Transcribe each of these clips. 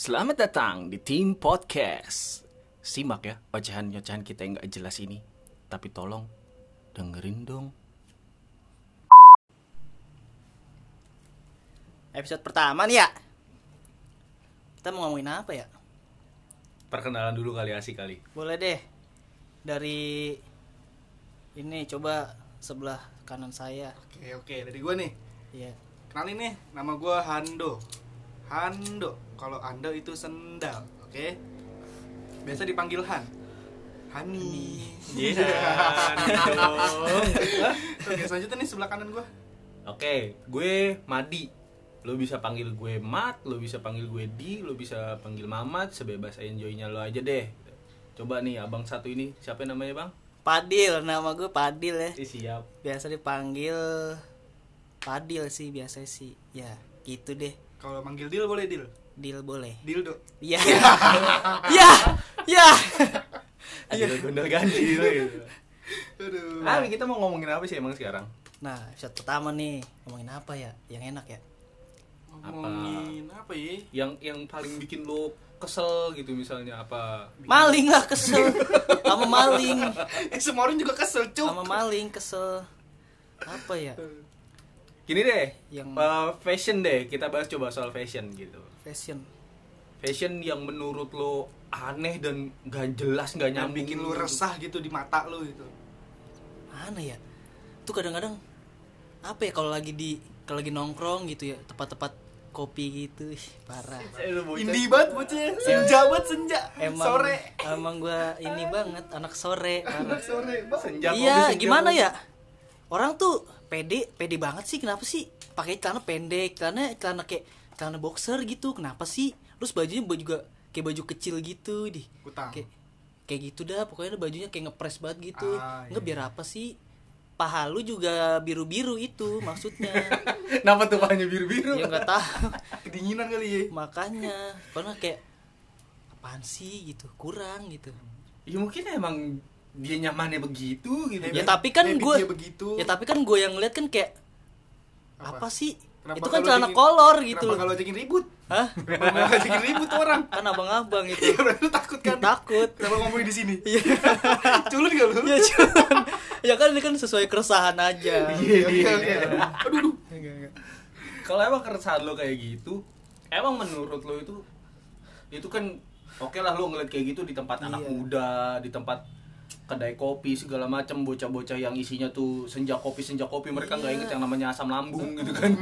Selamat datang di tim podcast. Simak ya ocehan-ocehan kita yang gak jelas ini. Tapi tolong dengerin dong. Episode pertama nih ya. Kita mau ngomongin apa ya? Perkenalan dulu kali asik kali. Boleh deh. Dari ini coba sebelah kanan saya. Oke oke dari gue nih Iya. kenalin nih nama gue Hando Hando kalau Ando itu sendal oke biasa dipanggil Han Hani Iya. oke selanjutnya nih sebelah kanan gue Oke, gue Madi. Lo bisa panggil gue Mat, lo bisa panggil gue Di, lo bisa panggil Mamat, sebebas enjoynya lo aja deh. Coba nih abang satu ini, siapa namanya bang? Padil, nama gue Padil ya. Eh, siap. Biasa dipanggil Padil sih biasa sih. Ya, gitu deh. Kalau manggil Dil boleh Dil Dil boleh. Dildo Iya. Ya. Ya. Aja gondol ganjil gitu. aduh Ah, kita mau ngomongin apa sih emang sekarang? Nah, episode pertama nih. Ngomongin apa ya? Yang enak ya? ngomongin apa ya Yang yang paling bikin lo kesel gitu misalnya apa? Maling lah kesel. Sama maling. eh semua orang juga kesel cuk Sama maling kesel. Apa ya? Gini deh, Yang- eh, fashion deh. Kita bahas coba soal fashion gitu. Fashion. Fashion yang menurut lo aneh dan gak jelas, gak nyambung. bikin lu resah gitu di mata lu gitu mana ya tuh kadang-kadang apa ya kalau lagi di kalau lagi nongkrong gitu ya tepat-tepat kopi gitu Ih, parah indie banget bocah senja banget senja emang sore emang gua ini banget anak sore parah. sore banget Senja iya gimana ya orang tuh pede pede banget sih kenapa sih? Pakai celana pendek celana celana kayak celana boxer gitu kenapa sih? Terus bajunya baju juga kayak baju kecil gitu di Kutang. kayak kayak gitu dah pokoknya bajunya kayak ngepres banget gitu. Ah, nggak iya. biar apa sih? Paha lu juga biru biru itu maksudnya. Kenapa tuh pahanya biru-biru? ya nggak tahu. Kedinginan kali ya. Makanya karena kayak apaan sih gitu kurang gitu. Ya mungkin emang dia nyamannya begitu gitu. ya tapi kan habit gue dia begitu. ya tapi kan gue yang ngeliat kan kayak Apa? apa, sih? Kenapa itu kan celana kolor gitu kenapa kalau ajakin ribut? Hah? Kenapa kalau ajakin ribut orang? Kan abang-abang itu. Iya berarti lu takut kan? Takut. Kenapa ngomongin di sini? Iya. culun gak lu? Ya cuman ya kan ini kan sesuai keresahan aja. Iya, oke iya. oke aduh aduh. Kalau emang keresahan lo kayak gitu, emang menurut lo itu itu kan oke lah lo ngeliat kayak gitu di tempat anak Iya. muda, di tempat kedai kopi segala macam bocah-bocah yang isinya tuh senja kopi senja kopi mereka nggak Iya. inget yang namanya asam lambung gitu kan.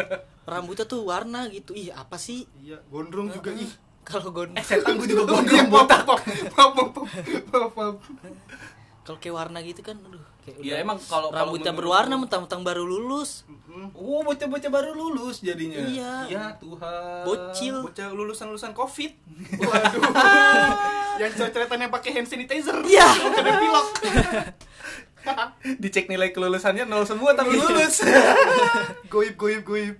Rambutnya tuh warna gitu. Ih apa sih? Iya gondrong juga ih. Kalau gondrong. Eh setan gue juga gondrong botak. kalau kayak warna gitu kan aduh kayak Ya, emang kalau- rambutnya menurut berwarna mentang-mentang baru lulus oh bocah-bocah baru lulus jadinya Iya. ya Tuhan Bocil. bocah lulusan lulusan covid waduh yang cocotan yang pakai hand sanitizer Iya. kena pilok dicek nilai kelulusannya nol semua tapi lulus goib goib goib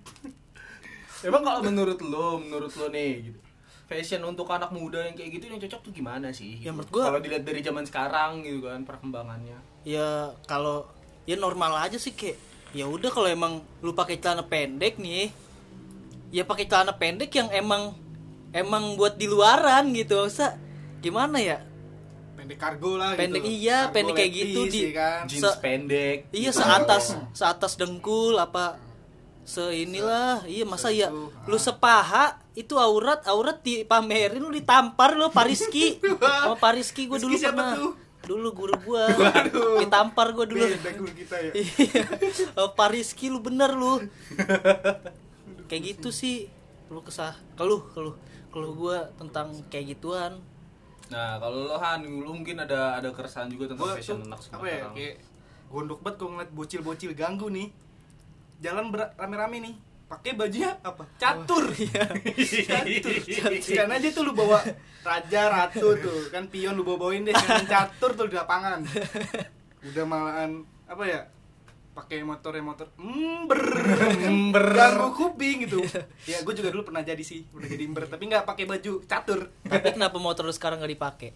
Emang kalau menurut lo, menurut lo nih gitu. Fashion untuk anak muda yang kayak gitu yang cocok tuh gimana sih? Ya, gitu? menurut gua- kalau dilihat dari zaman sekarang gitu kan perkembangannya. Ya kalau ya normal aja sih kayak ya udah kalau emang lu pakai celana pendek nih ya pakai celana pendek yang emang emang buat di luaran gitu usah gimana ya pendek kargo lah pendek gitu. iya Kargo pendek kayak gitu di kan? Jeans se- pendek. iya gitu. seatas seatas dengkul apa se inilah iya masa ya Seitu, lu sepaha itu aurat aurat dipamerin lu ditampar lu Pariski sama Pariski gue dulu siapa pernah tuh? Dulu guru gua Waduh. ditampar gue dulu beda guru kita ya Iya. Oh, Pariski lu bener lu. kayak gitu sih. Lu kesah keluh keluh keluh gua tentang kayak gituan. Nah, kalau lo Han, lu mungkin ada ada keresahan juga tentang Gua fashion anak apa ya kayak gondok banget kalau ngeliat bocil-bocil ganggu nih jalan rame-rame nih pakai bajunya apa? catur. Catur sekarang aja tuh lu bawa raja ratu tuh. Kan pion lu bawa bawain deh kan catur tuh di lapangan. Udah malahan apa ya pakai motor motor ember. Ember. ganggu kuping gitu. Ya gue juga dulu pernah jadi sih pernah jadi ember. Tapi nggak pakai baju catur. Tapi kenapa motor lu sekarang gak dipakai?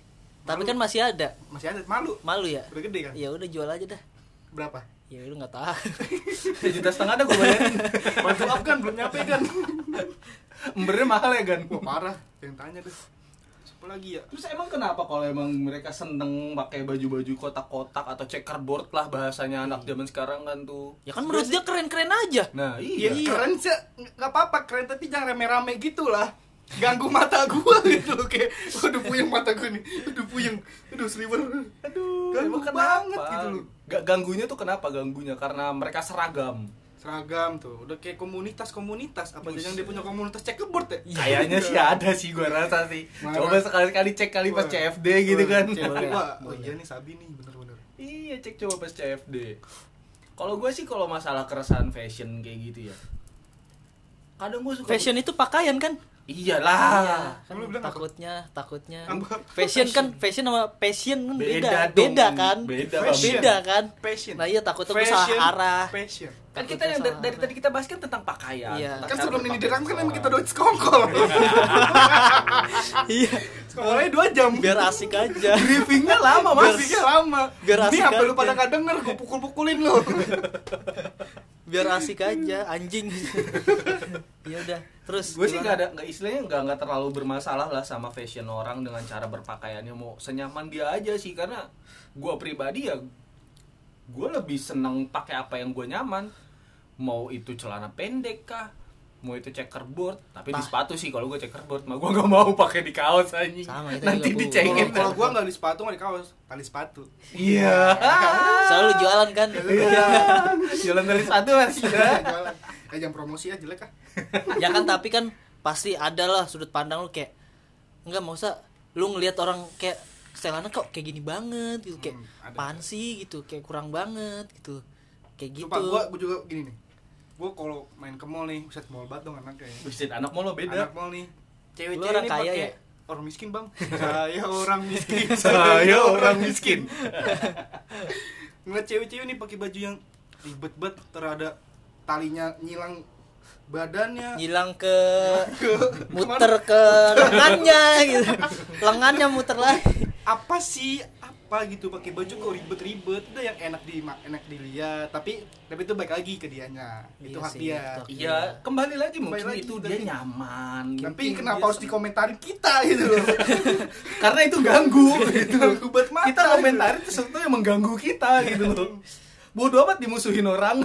Tapi kan masih ada. masih ada malu. Malu ya? udah gede kan? Ya udah jual aja dah. berapa ya lu nggak tahu Sejuta setengah ada gue bayarin. Bantu up kan belum nyampe kan. Embernya mahal ya kan? Wah parah, yang tanya deh. Siapa lagi ya? Terus emang kenapa kalau emang mereka seneng pakai baju-baju kotak-kotak atau checkerboard lah bahasanya anak zaman sekarang kan tuh. ya kan menurut dia keren-keren aja Nah, Iya, iya. keren sih. Nggak apa-apa, keren tapi jangan rame-rame gitu lah. Ganggu mata gua gitu loh kayak aduh puyeng mata gua nih. Aduh puyeng. Aduh sliver. Aduh, Ganggu kenapa? banget gitu loh. Gak ganggunya tuh kenapa ganggunya? Karena mereka seragam. Seragam tuh, udah kayak komunitas-komunitas. Apa jangan dia punya komunitas checkerboard ya? Kayaknya sih ada sih gua rasa sih. Marah. Coba sekali-kali cek kali pas Wah. CFD gitu Wah, kan. Wah, oh boleh. iya nih Sabi nih, bener-bener. Iya, cek coba pas CFD. Kalau gue sih kalau masalah keresahan fashion kayak gitu ya. Kadang gue suka fashion itu pakaian kan Iyalah. kan Lu bilang takutnya takutnya Apa? fashion kan fashion sama passion kan beda Beda beda, kan Beda, beda kan Passion. nah iya takutnya gue salah arah Passion. Kan kita yang dari, dari tadi kita bahas kan tentang pakaian. Iya. Tentang Kan sebelum ini dirangkum kan emang kita udah sekongkol. iya Sekolahnya 2 jam. biar asik aja briefingnya lama mas. Masih lama. biar Ini asik sampai lu pada nggak denger, gue pukul-pukulin lu. biar asik aja anjing ya udah terus gue sih nggak ada nggak istilahnya nggak nggak terlalu bermasalah lah sama fashion orang dengan cara berpakaiannya mau senyaman dia aja sih karena gue pribadi ya gue lebih seneng pakai apa yang gue nyaman mau itu celana pendek kah? Mau itu checkerboard tapi di Tah. sepatu sih kalau gue checkerboard mah gue nggak mau pakai di kaos anjing. Sama, itu nanti dicengin. Kalau gua nggak di sepatu nggak di kaos, tali sepatu. iya. Selalu jualan kan? Iya. Jalan dari sepatu mas. Jualan. Eh jangan promosi ya jelek ah. ya kan tapi kan pasti ada lah sudut pandang lu kayak enggak mau usah lu ngelihat orang kayak setelannya kok kayak gini banget? Gitu kayak Hmm, sih? Gitu kayak kurang banget gitu. Kayak gitu. gua gua juga gini nih. Gua kalau main ke mall nih, buset mall banget dong anaknya. ya. Buset, anak mau lo beda Anak mall nih. Cewek-cewek orang kaya pakai ya? orang miskin, Bang. Saya orang miskin. saya orang miskin Ngeliat cewek-cewek nih pakai baju yang ribet banget, terada talinya nyilang badannya. ngilang ke muter ke lengannya gitu lengannya muter lagi apa sih apa gitu pakai baju kok ribet-ribet. Udah yang enak di enak dilihat. Tapi tapi itu baik lagi ke dianya. Itu Iya hak sih, dia. itu hak Iya, kembali lagi Kembali mungkin lagi, itu dia nyaman. tapi Mungkin kenapa dia harus dikomentarin kita gitu loh? Karena itu ganggu gitu. Buat mata, kita komentarin itu sesuatu yang mengganggu kita gitu loh. Bodoh amat dimusuhin orang.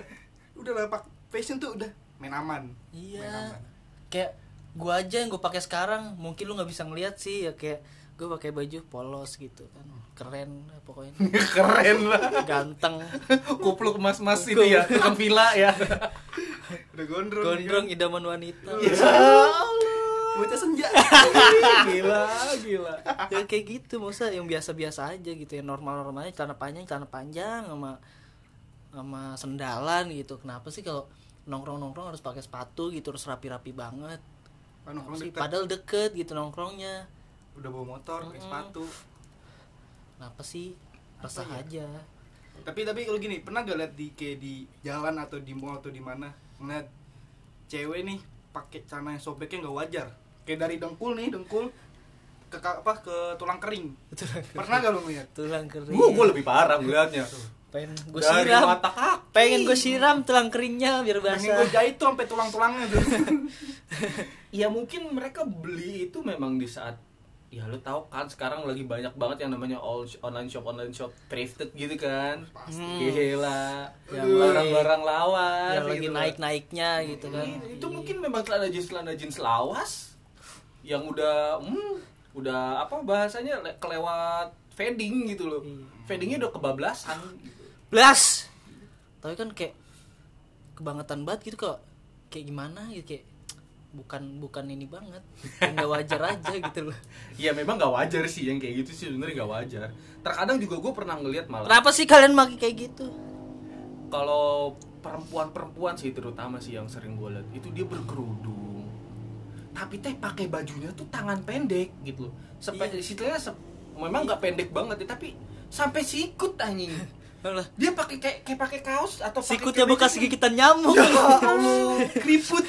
udah lah pak. Fashion tuh udah main aman. Main iya aman. kayak gua aja yang gue pakai sekarang. Mungkin lu nggak bisa ngeliat sih ya kayak gue pakai baju polos gitu kan. Keren pokoknya. Keren lah. ganteng. Kupluk mas-mas itu ya, tukang villa ya. udah gondrong gondrong idaman wanita. Ya Allah. bocah senja. Gila, gila. ya kayak gitu masa yang biasa-biasa aja gitu ya. Normal-normalnya celana panjang celana panjang sama sama sendalan gitu. Kenapa sih kalau nongkrong-nongkrong harus pakai sepatu gitu harus rapi-rapi banget? Ah, nongkrong sih? deket. padahal deket gitu nongkrongnya udah bawa motor pakai sepatu. Kenapa sih? Resah ya? aja. Tapi tapi kalau gini pernah gak liat di kayak di jalan atau di mall atau di mana ngeliat cewek nih pakai celana yang sobeknya nggak wajar? Kayak dari dengkul nih dengkul ke apa ke tulang kering. Pernah gak lo ngeliat? Tulang kering. Gua gua lebih parah ngeliatnya. pengen gue siram. mata kaki. pengen gue siram tulang keringnya biar pengen basah gue jahit tuh sampai tulang tulangnya tuh Ya mungkin mereka beli itu memang di saat ya lu tahu kan sekarang lagi banyak banget yang namanya all online shop online shop thrifted gitu kan Pasti. gila Yang yang barang-barang lawas yang lagi gitu loh. naik-naiknya gitu kan Iya, itu mungkin memang celana jeans celana jeans lawas yang udah hmm, udah apa bahasanya le- kelewat fading gitu loh Iya. fadingnya udah kebablasan gitu. Blas. Tapi kan kayak kebangetan banget gitu kok. Kayak gimana gitu kayak bukan bukan ini banget. Nggak wajar aja gitu loh. ya memang nggak wajar sih yang kayak gitu sih sebenarnya nggak wajar terkadang juga gue pernah ngelihat malah Kenapa sih kalian pakai kayak gitu? kalau perempuan-perempuan sih terutama sih yang sering gue lihat itu dia berkerudung tapi teh pakai bajunya tuh tangan pendek gitu loh sampai Iya. memang nggak pendek banget ya tapi sampai sikut anjing dia pakai kayak kayak pakai kaos atau pakai sikutnya bekas tuh- gigitan nyamuk. ya Allah keriput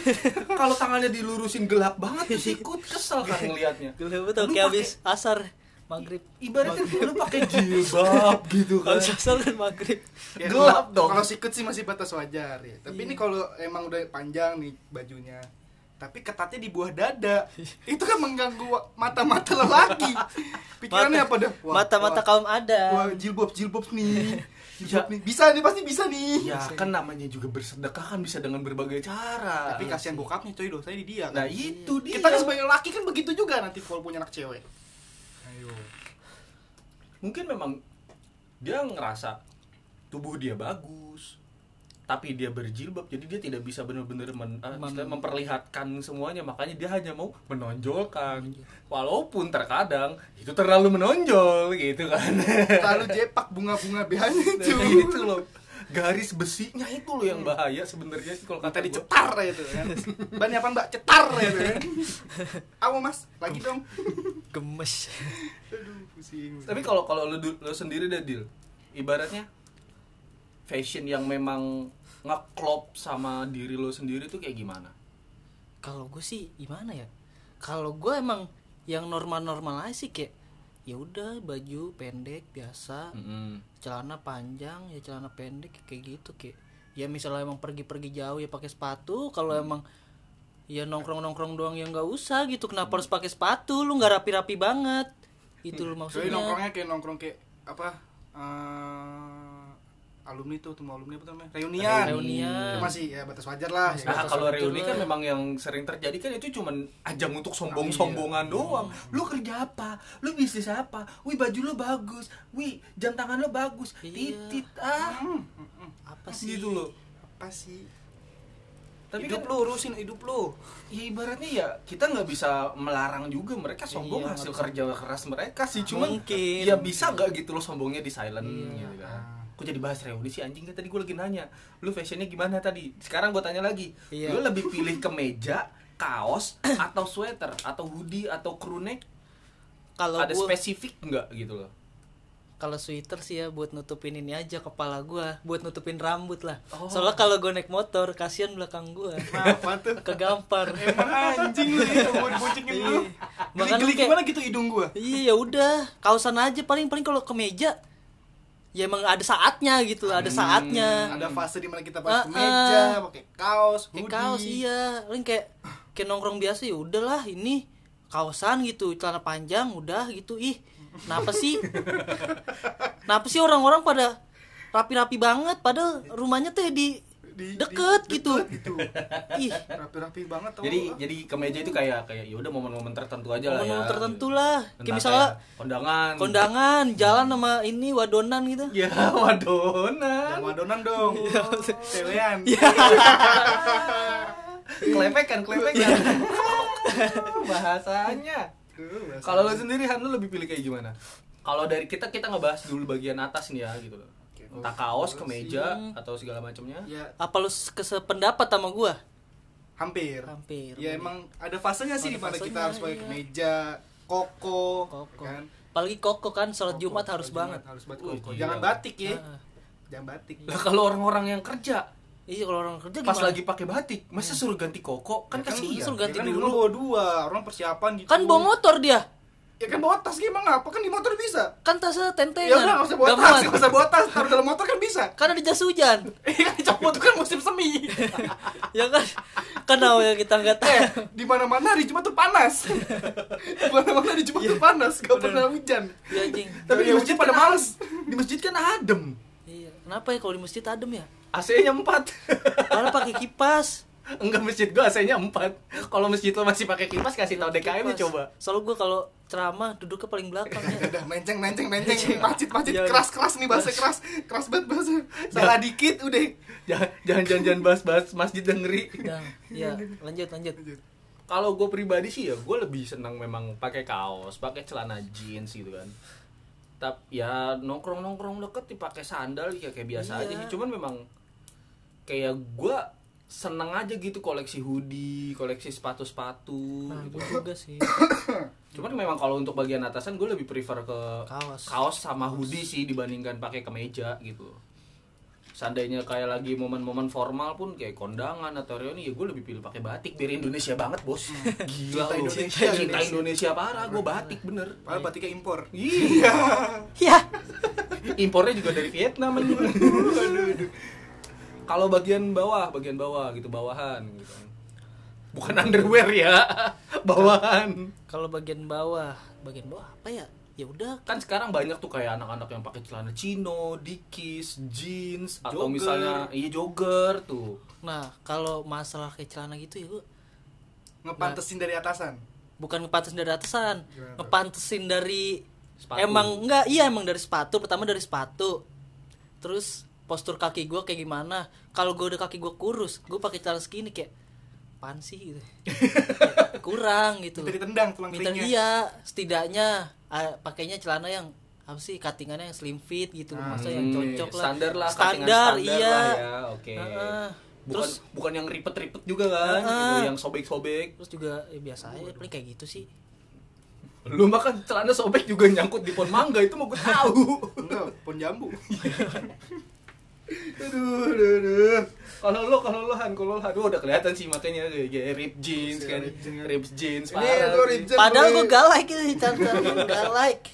kalau tangannya dilurusin gelap banget tuh sikut kesel kan ngelihatnya tuh Lu kayak habis asar. maghrib ibaratnya lu pakai jilbab gitu kalau kan sasal kan maghrib Ya, Gelap kalau- dong. Kalau sikut sih masih batas wajar ya. Tapi Iya. ini kalau emang udah panjang nih bajunya. Tapi ketatnya di buah dada. Itu kan mengganggu wa- mata-mata lelaki. Pikirannya apa dah? Wah, mata-mata wah, kaum Wah, ada jilbab jilbab nih. Ya. Nih. Bisa nih pasti bisa nih. ya kan namanya juga bersedekah kan bisa dengan berbagai cara Tapi kasihan bokapnya coy dosanya di dia. nah Kan? itu dia Kita kan sebagai laki kan begitu juga nanti kalau punya anak cewek. Ayo. mungkin memang dia ngerasa tubuh dia bagus tapi dia berjilbab jadi dia tidak bisa benar-benar men- Mem- istilahnya memperlihatkan semuanya makanya dia hanya mau menonjolkan walaupun terkadang itu terlalu menonjol gitu kan Lalu jepak bunga-bunga BH-nya itu. Nah, itu loh garis besinya itu loh yang bahaya sebenarnya sih kalau Kata dicetar ya itu kan. Ban apa mbak? Cetar ya itu kan. Awo mas, lagi dong. gemes Aduh, pusing. tapi kalau kalau lu, lu sendiri deh deal ibaratnya fashion yang memang ngeklop sama diri lo sendiri tuh kayak gimana? Kalau gue sih gimana ya? Kalau gue emang yang normal-normal aja sih kayak ya udah baju pendek biasa. Mm-mm. celana panjang ya celana pendek kayak gitu kayak ya misalnya emang pergi-pergi jauh ya pakai sepatu. Kalau emang ya nongkrong-nongkrong doang ya nggak usah gitu. Kenapa harus pakai sepatu? Lu nggak rapi-rapi banget. Itu lu Jadi maksudnya. Nongkrongnya kayak nongkrong kayak apa? eh, alumni tuh, temu alumni apa namanya? Reunian. Reunian. Itu masih ya batas wajar lah. Ya. Nah kalau reuni kan memang yang sering terjadi kan itu cuman ajang untuk sombong-sombongan doang. Lu kerja apa? Lu bisnis apa? Wih baju lu bagus. Wih jam tangan lu bagus. Iya. Titit ah. Hmm, hmm, hmm. apa sih Gitu loh. Apa sih? Tapi hidup kan lu urusin hidup lu. ya ibaratnya ya kita nggak bisa melarang juga mereka sombong Iya, hasil kerja keras mereka sih. Cuman Mungkin. ya bisa nggak gitu lo sombongnya di silent Iya. gitu kan. Kok jadi bahas reuni sih anjing kan tadi gue lagi nanya Lu fashionnya gimana tadi? Sekarang gue tanya lagi Iya. Lu lebih pilih kemeja, kaos, atau sweater, atau hoodie, atau crew neck? kalau Ada gua spesifik nggak gitu loh? kalau sweater sih ya buat nutupin ini aja kepala gua buat nutupin rambut lah Oh. soalnya kalau gue naik motor kasihan belakang gua Apa tuh? kegampar Emang anjing lu itu mau diboncengin lu. Makanya Geli-geli kayak- gimana gitu hidung gua? iya ya udah kausan aja paling paling kalau ke meja ya emang ada saatnya gitu ada saatnya. Ada fase di mana kita pakai kemeja, ah. pakai kaos, kayak hoodie. kaos iya. Paling kayak kayak nongkrong biasa ya udahlah ini kaosan gitu celana panjang udah gitu. Ih kenapa sih? Kenapa sih orang-orang pada rapi-rapi banget? Padahal rumahnya tuh ya di, Di- deket di- gitu deket gitu. ih Rapi-rapi banget tau Jadi lu. jadi kemeja itu kayak kayak ya udah momen-momen tertentu aja lah ya. momen tertentu lah kayak misalnya kondangan. kondangan jalan sama ini wadonan gitu Ya wadonan. Yang madonan dong. Iya, Cewean. Kelepekan, kelepekan. Bahasanya. Tuh, bahasa. Kalau lo sendiri Han lu lebih pilih kayak gimana? Kalau dari kita kita ngebahas dulu bagian atas nih ya gitu loh. Entah kaos, kemeja atau segala macamnya. ya apa lu kesependapat sama gua hampir. hampir Ya emang ada fasenya sih di mana kita harus pakai iya. kemeja, koko, koko kan. apalagi koko kan sholat Koko, jumat harus sholat banget Jumat Harus banget Oh, koko. gila. Jangan batik ya. Ah. Jangan batik. Lah kalau orang-orang yang kerja iya kalau orang kerja pas gimana? lagi pakai batik, masa suruh ganti koko? Kan Ya kasihan. suruh ganti ya kan dulu. bawa dua, orang persiapan gitu. kan bawa motor dia Ya kan bawa tas gimana? Apa kan di motor bisa? kan tasnya tentengan Ya udah nggak usah bawa tas, nggak usah bawa tas, taruh dalam motor kan bisa. kan ada jas hujan kan dicopot kan musim semi. ya kan kan namanya kita nggak tahu eh, di mana-mana hari Jumat tuh panas. di mana-mana hari Jumat tuh panas, gak pernah hujan. ya anjing Tapi di masjid pada males. Di masjid kan adem. iya kenapa ya kalau di masjid adem ya AC-nya 4. malah pakai kipas Enggak masjid gua AC-nya 4. Kalau masjid lo masih pakai kipas kasih tahu DKM nya Kipas. coba. soalnya gue kalau ceramah duduknya paling belakang ya Udah menceng menceng menceng macet macet Iya. keras keras nih bahasa keras keras banget bahasa salah dikit udah Jangan jangan jangan, jangan bahas-bahas masjid yang ngeri. Udah, ya lanjut lanjut Kalau gue pribadi sih ya, gue lebih senang memang pakai kaos, pakai celana jeans gitu kan. Tapi ya nongkrong nongkrong deket dipakai sandal ya kayak biasa Iya. aja sih. Cuman memang kayak gue seneng aja gitu koleksi hoodie, koleksi sepatu-sepatu nah gitu. gue juga sih Cuman memang kalau untuk bagian atasan gue lebih prefer ke Kaos. kaos sama hoodie sih dibandingkan pakai kemeja gitu. seandainya kayak lagi momen-momen formal pun kayak kondangan atau reuni ya gue lebih pilih pakai batik biar Indonesia banget bos gila Cinta lu Indonesia, cinta Indonesia. Indonesia parah gue batik bener Padahal batiknya impor. iya ya impornya juga dari Vietnam anjing. Kalau bagian bawah bagian bawah gitu bawahan gitu. Bukan underwear ya bawahan. Kalau bagian bawah bagian bawah apa ya? Ya udah. Kan sekarang banyak tuh kayak anak-anak yang pakai celana chino, dikis, jeans atau Jogger. misalnya iya jogger tuh. nah kalau masalah kayak celana gitu ya gua Ngepantesin dari atasan. bukan ngepantesin dari atasan. Gimana ngepantesin dari Sepatu. emang enggak iya emang dari sepatu pertama dari sepatu. Terus postur kaki gua kayak gimana kalau gua udah kaki gua kurus gua pakai celana segini kayak pan sih gitu Kayak kurang gitu Minta ditendang tulang Minta iya setidaknya ah, pakainya celana yang apa sih cuttingannya yang slim fit gitu Ah, masa yang Hmm, cocok lah standar lah, standar, standar iya lah ya, oke. Heeh. Bukan terus bukan yang ripet-ripet juga kan, gitu, yang sobek-sobek. terus juga ya biasa aja paling kayak gitu sih Lu makan celana sobek juga nyangkut di pohon mangga itu mau gue tahu. Enggak, pon jambu. aduh, aduh, aduh. Kalau lo, kalau lo Han, kalau lo Han, Wah, udah kelihatan sih makanya kayak kayak rip jeans kan, Rip jeans. Ini parah. jeans. padahal gue- gak like itu cara gak like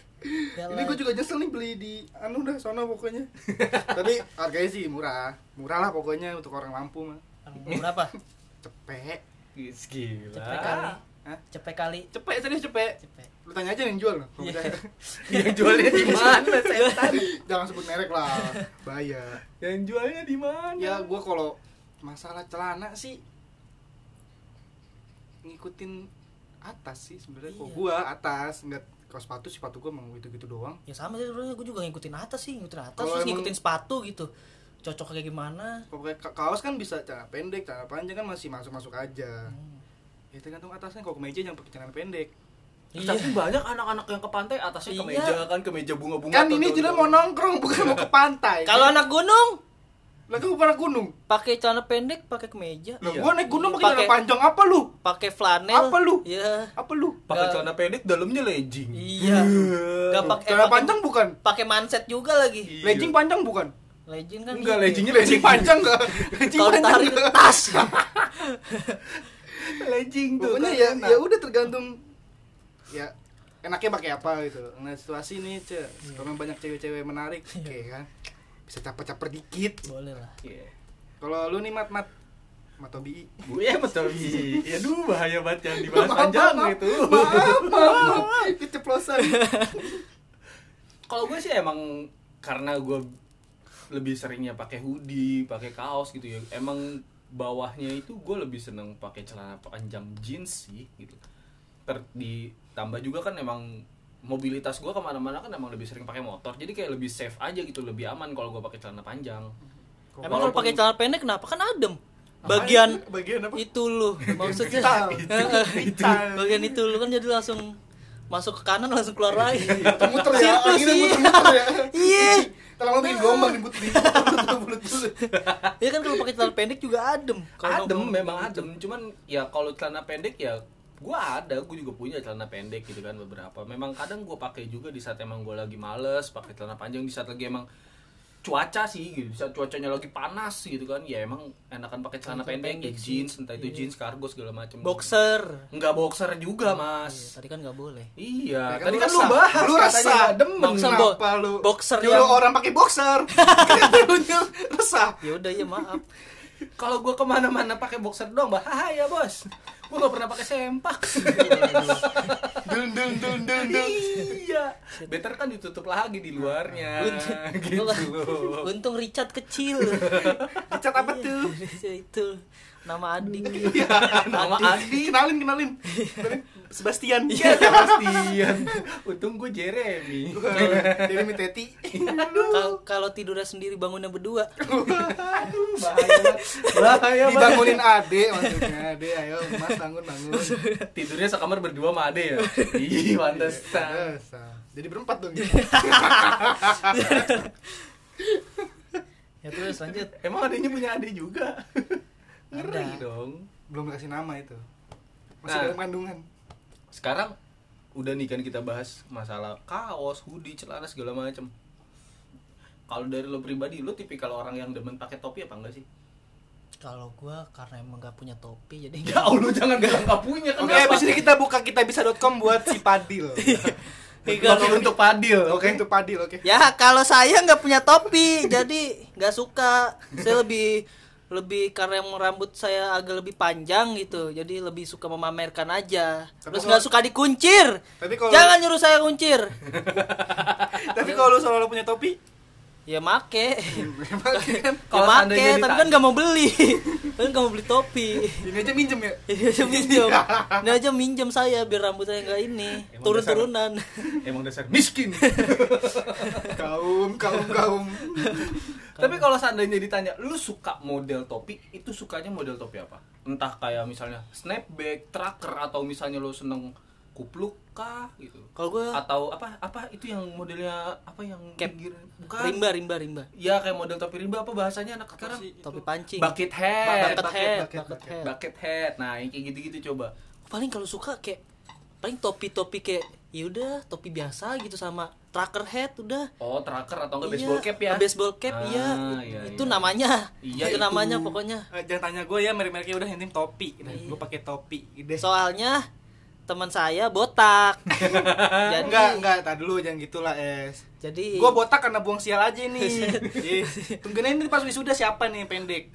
Ini gue juga nyesel nih beli di anu dah sono pokoknya. Tapi harganya sih murah. Murah lah pokoknya untuk orang Lampung mah. berapa Cepet. Gis, Gila. cepet kali Hah? cepet kali Cepet serius cepet. cepet Lu tanya aja yang jual loh. kalau percaya. Yang jualnya di mana, setan? Jangan sebut merek lah. Bahaya. Yang jualnya di mana? Ya gua kalau masalah celana sih ngikutin atas sih sebenarnya. Kok Iya. gua atas enggak kalau sepatu sepatu gua mau gitu-gitu doang. ya sama sih sebenarnya gue juga ngikutin atas sih ngikutin atas Kalau terus ngikutin sepatu gitu cocok kayak gimana Pokoknya ka- kaos kan bisa celana pendek, celana panjang kan masih masuk-masuk aja. Hmm. Ya tergantung atasnya kalau kemeja jangan pakai celana pendek. iya Tapi banyak anak-anak yang ke pantai atasnya Iya. kemeja kan kemeja bunga-bunga. Kan ini juga mau nongkrong bukan mau ke pantai. kalau anak gunung Lah kan bukan gunung. pakai celana pendek pakai kemeja Lah Iya. gua naik gunung pakai celana panjang apa lu? pakai flanel Apa lu? iya Apa lu? pakai celana pendek dalamnya legging. iya Nggak Tuh, pakai celana panjang bukan? pakai manset juga lagi Iya. Legging panjang bukan? legend kan Enggak, gitu. leggingnya Legging panjang enggak? Legging kalau panjang nggak? tas legging tuh. Pokoknya ya enak. ya udah tergantung ya enaknya pakai apa gitu. Nah, situasi nih, Ce. Kalau banyak cewek-cewek menarik, oke kan. Bisa caper-caper dikit. boleh lah Iya. Kalau lu nih mat mat mat Tobi. Gue ya betul. Ya aduh bahaya banget yang dibahas Maaf, panjang maaf, itu. Maaf, maaf. Keceplosan. Kalau gue sih emang karena gue lebih seringnya pakai hoodie, pakai kaos gitu ya. Emang bawahnya itu gue lebih seneng pakai celana panjang jeans sih gitu. Ter ditambah juga kan emang mobilitas gue ke mana-mana kan emang lebih sering pakai motor jadi kayak lebih safe aja gitu lebih aman kalau gue pakai celana panjang emang kalau pakai celana pendek kenapa kan adem bagian bagian apa? itu lu maksudnya Vital. Heeh. bagian itu lu kan jadi langsung masuk ke kanan langsung keluar lagi Muter ya, iya. muter-muter ya. iya Terlalu bikin gelombang di bulut bulut bulut. Iya kan kalau pakai celana pendek juga adem. Kalau adem nongkrong memang gitu. adem cuman ya kalau celana pendek ya gua ada gue juga punya celana pendek gitu kan beberapa memang kadang gue pakai juga di saat emang gue lagi males pakai celana panjang di saat lagi emang cuaca sih gitu di saat cuacanya lagi panas gitu kan ya emang enakan pakai celana pendek, pendek ya, sih. jeans entah itu Iya. jeans kargo segala macam Boxer. nggak boxer juga Iya, mas tadi kan nggak boleh. iya Ya kan tadi lu kan lu bahas Lu nggak demen Boxer, bo- lu boxer yang- orang pakai boxer? Resah? Ya udah ya maaf. kalau gue ke mana-mana pakai boxer doang bahaya bos gue nggak pernah pakai sempak Dun dun dun dun dun. iya better kan ditutup lagi di luarnya Untung, gitu untung Richard kecil. Dicat apa tuh? Iya, itu nama adik. Iya, Nama Adi. Kenalin kenalin. Sebastian. Iya Sebastian untung gue Jeremy mi Teti. Kal- Kalau tidurnya sendiri bangunnya berdua. bahaya banget bahaya banget Dibangunin Ade maksudnya. Ade ayo Mas bangun bangun. tidurnya sekamar berdua sama Ade ya ih pantesan Resah. Jadi berempat dong. Ya terus lanjut. emang adanya punya Ade juga ngeri Ada. dong Belum kasih nama itu. Masih Nah. dalam kandungan. Sekarang udah nih kan kita bahas masalah kaos, hoodie, celana segala macem. kalau dari lo pribadi lo tipikal orang yang demen pakai topi apa enggak sih Kalau gua karena emang gak punya topi jadi ya allah jangan bilang nggak punya Oke, kenapa abis ini kita buka kitabisa.com buat si Padil. topi untuk padil Oke, untuk Padil, oke. Ya kalau saya nggak punya topi, jadi nggak suka. Saya lebih lebih karena yang rambut saya agak lebih panjang gitu, jadi lebih suka memamerkan aja. Tapi Terus kalau- nggak suka dikuncir. Tapi kalau Jangan nyuruh saya kuncir. tapi kalau lu selalu punya topi, Ya make. memang kan Ya Kalau make, seandainya tapi ditanya- kan nggak mau beli. kan nggak mau beli topi. ini aja minjem ya. Ini aja minjem. Ini aja minjem saya biar rambut saya nggak ini Emang turun-turunan. emang dasar miskin kaum, kaum, kaum. Tapi kalau seandainya ditanya lu suka model topi itu sukanya model topi apa entah kayak misalnya snapback tracker atau misalnya lu seneng kupluk kah gitu Kalau gue atau apa apa itu yang modelnya apa yang Cap. pinggir bukan rimba rimba rimba. ya kayak model topi rimba apa bahasanya anak sekarang Topi pancing. bucket hat Bucket head, bucket, bucket bucket. head. bucket hat nah yang kayak gitu-gitu coba paling kalau suka kayak paling topi-topi kayak ya udah topi biasa gitu sama trucker hat udah oh tracker atau enggak Iya, baseball cap ya baseball cap Ah, iya. iya, itu iya. namanya Iya, itu, itu. namanya pokoknya Eh, jangan tanya gue ya merek-mereknya udah yang penting topi. Nah, Iya. gue pakai topi. Ide. soalnya teman saya botak jadi enggak, enggak, tak dulu jangan gitulah, Es. jadi Gue botak karena buang sial aja nih. Ih, Tungguin ini pas wisuda siapa nih pendek.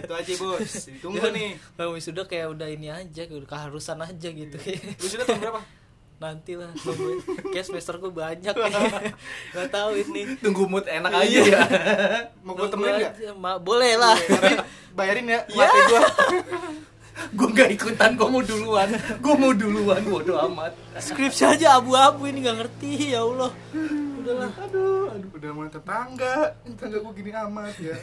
Itu aja, Bos. Tunggu nih. Bang wisuda kayak udah ini aja kayak udah keharusan aja gitu Wisuda tahun berapa? Nanti lah kayak semester gue banyak nggak tahu ini. Tunggu mood enak aja. Ya Mau gue temenin enggak? aja, Ma- boleh lah. Tapi bayarin ya, Iya. mati gue. gue nggak ikutan gue mau duluan. Gue mau duluan bodo amat. Skripsi aja abu-abu ini nggak ngerti ya Allah. Udahlah. Aduh, aduh, udah mulai tetangga. Tetangga gue gini amat ya.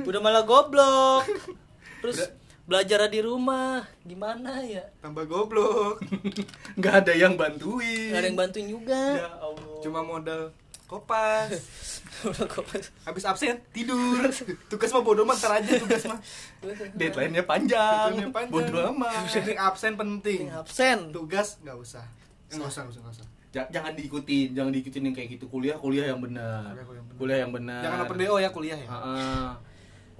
udah malah goblok. Terus belajar di rumah gimana ya Tambah goblok. nggak ada yang bantuin nggak ada yang bantuin juga ya Allah Cuma modal kopas. Udah kopas. Habis absen tidur. Tugas mah bodo amat ntar aja tugas mah. deadline-nya panjang, Deadline-nya panjang. bodo amat Penting absen penting. absen Tugas nggak usah. Eh, Nggak usah, nggak usah, nggak usah. Ja- jangan diikutin jangan diikutin yang kayak gitu kuliah kuliah yang benar Kuliah, kuliah yang benar. Jangan open BO ya kuliah ya. Heeh.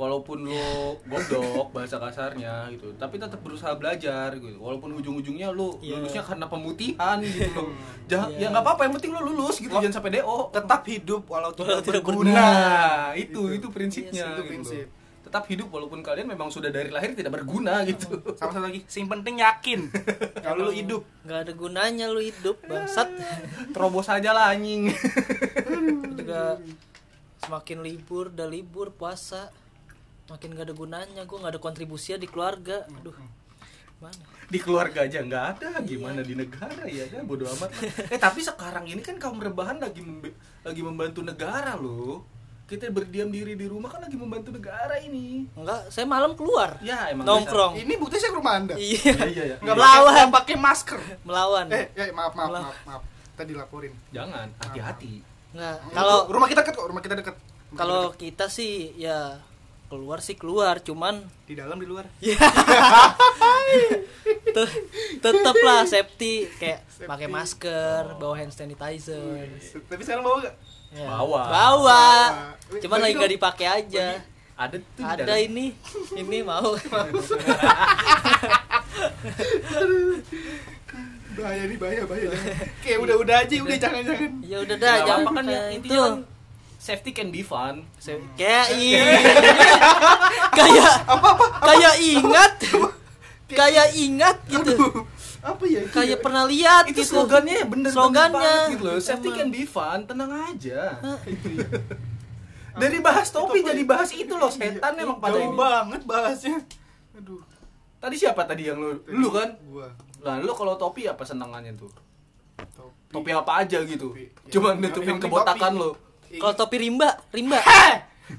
Walaupun lo goblok bahasa kasarnya gitu tapi tetap berusaha belajar gitu walaupun ujung-ujungnya lo Iya. lulusnya karena pemutihan gitu loh jangan Iya. ya nggak apa-apa yang penting lo lulus gitu Wah. jangan sampai do Tetap hidup walau tidak berguna. nah itu itu prinsipnya Iya sih, itu gitu prinsip. tetap hidup walaupun kalian memang sudah dari lahir tidak berguna gitu Sama satu lagi, sing penting yakin kalau lu hidup. nggak ada gunanya lu hidup bangsat terobos aja lah anjing juga semakin libur udah libur puasa makin gak ada gunanya gue nggak ada kontribusinya di keluarga. Aduh mana di keluarga aja nggak ada gimana di negara? Ya kan bodo amat eh tapi sekarang ini kan kaum rebahan lagi membe- lagi membantu negara loh. Kita berdiam diri di rumah kan lagi membantu negara ini. Enggak saya malam keluar. Ya emang nongkrong. Ini buktinya saya ke rumah Anda. iya. Iya iya, iya. Nggak Melawan. pakai, nggak pakai masker. melawan. Eh, ya, maaf, maaf, maaf, maaf. Tadi laporin. jangan hati-hati. Nggak Kalau rumah kita dekat kok, rumah kita dekat. Kalau kita kita sih ya keluar sih keluar cuman di dalam di luar. ya Te- tetep lah safety kayak pakai masker bawa hand sanitizer Tapi sekarang bawa gak? Ya. Bawa. bawa Bawa. cuman Bagi lagi dong. nggak dipakai aja ada tuh di ada dalam. ini ini mau Bahaya nih, bahaya, bahaya. Kayak udah-udah aja, udah jangan-jangan. ya udah dah jangan kan ya, itu. Safety can be fun Se- kayak i kayak kayak ingat kayak ingat gitu Aduh, apa ya? itu kayak ya? pernah lihat itu gitu slogannya ya bener slogannya gitu loh safety Emang. can be fun tenang aja Itu ya. dari bahas topi Itu apa jadi ya? bahas itu loh setan Iya, emang pada jauh ini banget bahasnya. Aduh. tadi siapa tadi yang lu lu kan Gua. Lah lu kalau topi apa senangannya tuh? Topi. Topi apa aja gitu? Topi. Ya, nutupin kebotakan topi. lo. Kalau topi rimba rimba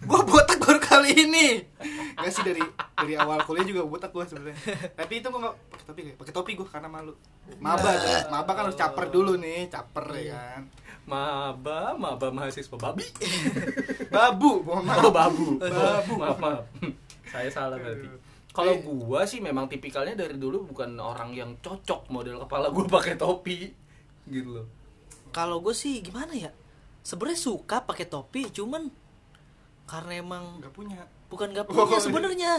gua botak baru kali ini. Gak sih dari dari awal kuliah juga botak gua sebenarnya. Tapi itu gua nggak pakai topi, pakai topi gua karena malu. Maba, maba kan harus caper dulu nih, caper ya kan. Maba, maba mahasiswa babi. Babu, mohon maaf. Oh, babu. Babu. Maaf, maaf. Saya salah berarti. Kalau gua sih memang tipikalnya dari dulu bukan orang yang cocok model kepala gua pakai topi gitu loh. kalau gue sih gimana ya sebenarnya suka pakai topi cuman karena emang nggak punya. Bukan nggak Oh, punya iya. sebenarnya.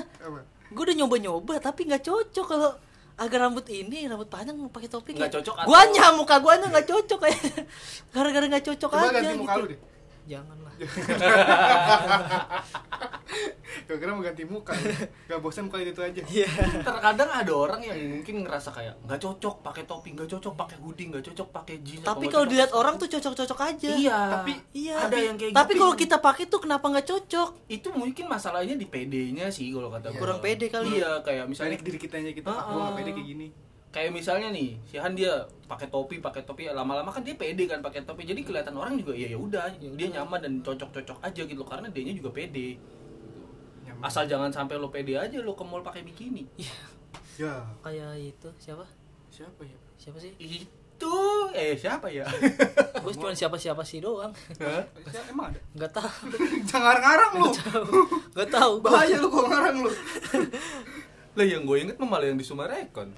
Gue udah nyoba nyoba tapi nggak cocok. Kalau agak rambut ini rambut panjang pakai topi Nggak cocok atau- guanya muka guanya nggak cocok kayak gara-gara nggak cocok coba aja ganti muka gitu. lu deh. Janganlah gue kira mau ganti muka. Nggak bosan muka itu aja. Iya. Terkadang ada orang yang mungkin ngerasa kayak nggak cocok pakai topi nggak cocok pakai hoodie nggak cocok pakai jeans tapi kalau dilihat cocok- orang tuh cocok-cocok aja. Iya. Tapi iya. Ada yang kayak tapi gitu. kalau kita pakai tuh kenapa nggak cocok? Itu mungkin masalahnya di PD-nya sih kalau kata gua. Kurang pede kali. iya kayak misalnya misalnya diri kita aja kita Ah, ah, gue nggak ah. pede kayak gini. Kayak misalnya nih si Han dia pakai topi pakai topi lama-lama kan dia pede kan pakai topi. Jadi kelihatan orang juga ya ya udah dia nyaman dan cocok-cocok aja gitu karena dia juga pede. Asal jangan sampai lo pede aja lo ke mall pakai bikini. Ya. Kayak itu siapa? Siapa ya? Siapa sih? Itu eh siapa ya? Gue cuma siapa siapa sih doang. Siapa- emang ada? Nggak tahu. Jangan ngarang lu. Nggak tahu. Bahaya lu kok ngarang lu. Lah yang gue inget mah malah yang di Sumarekon.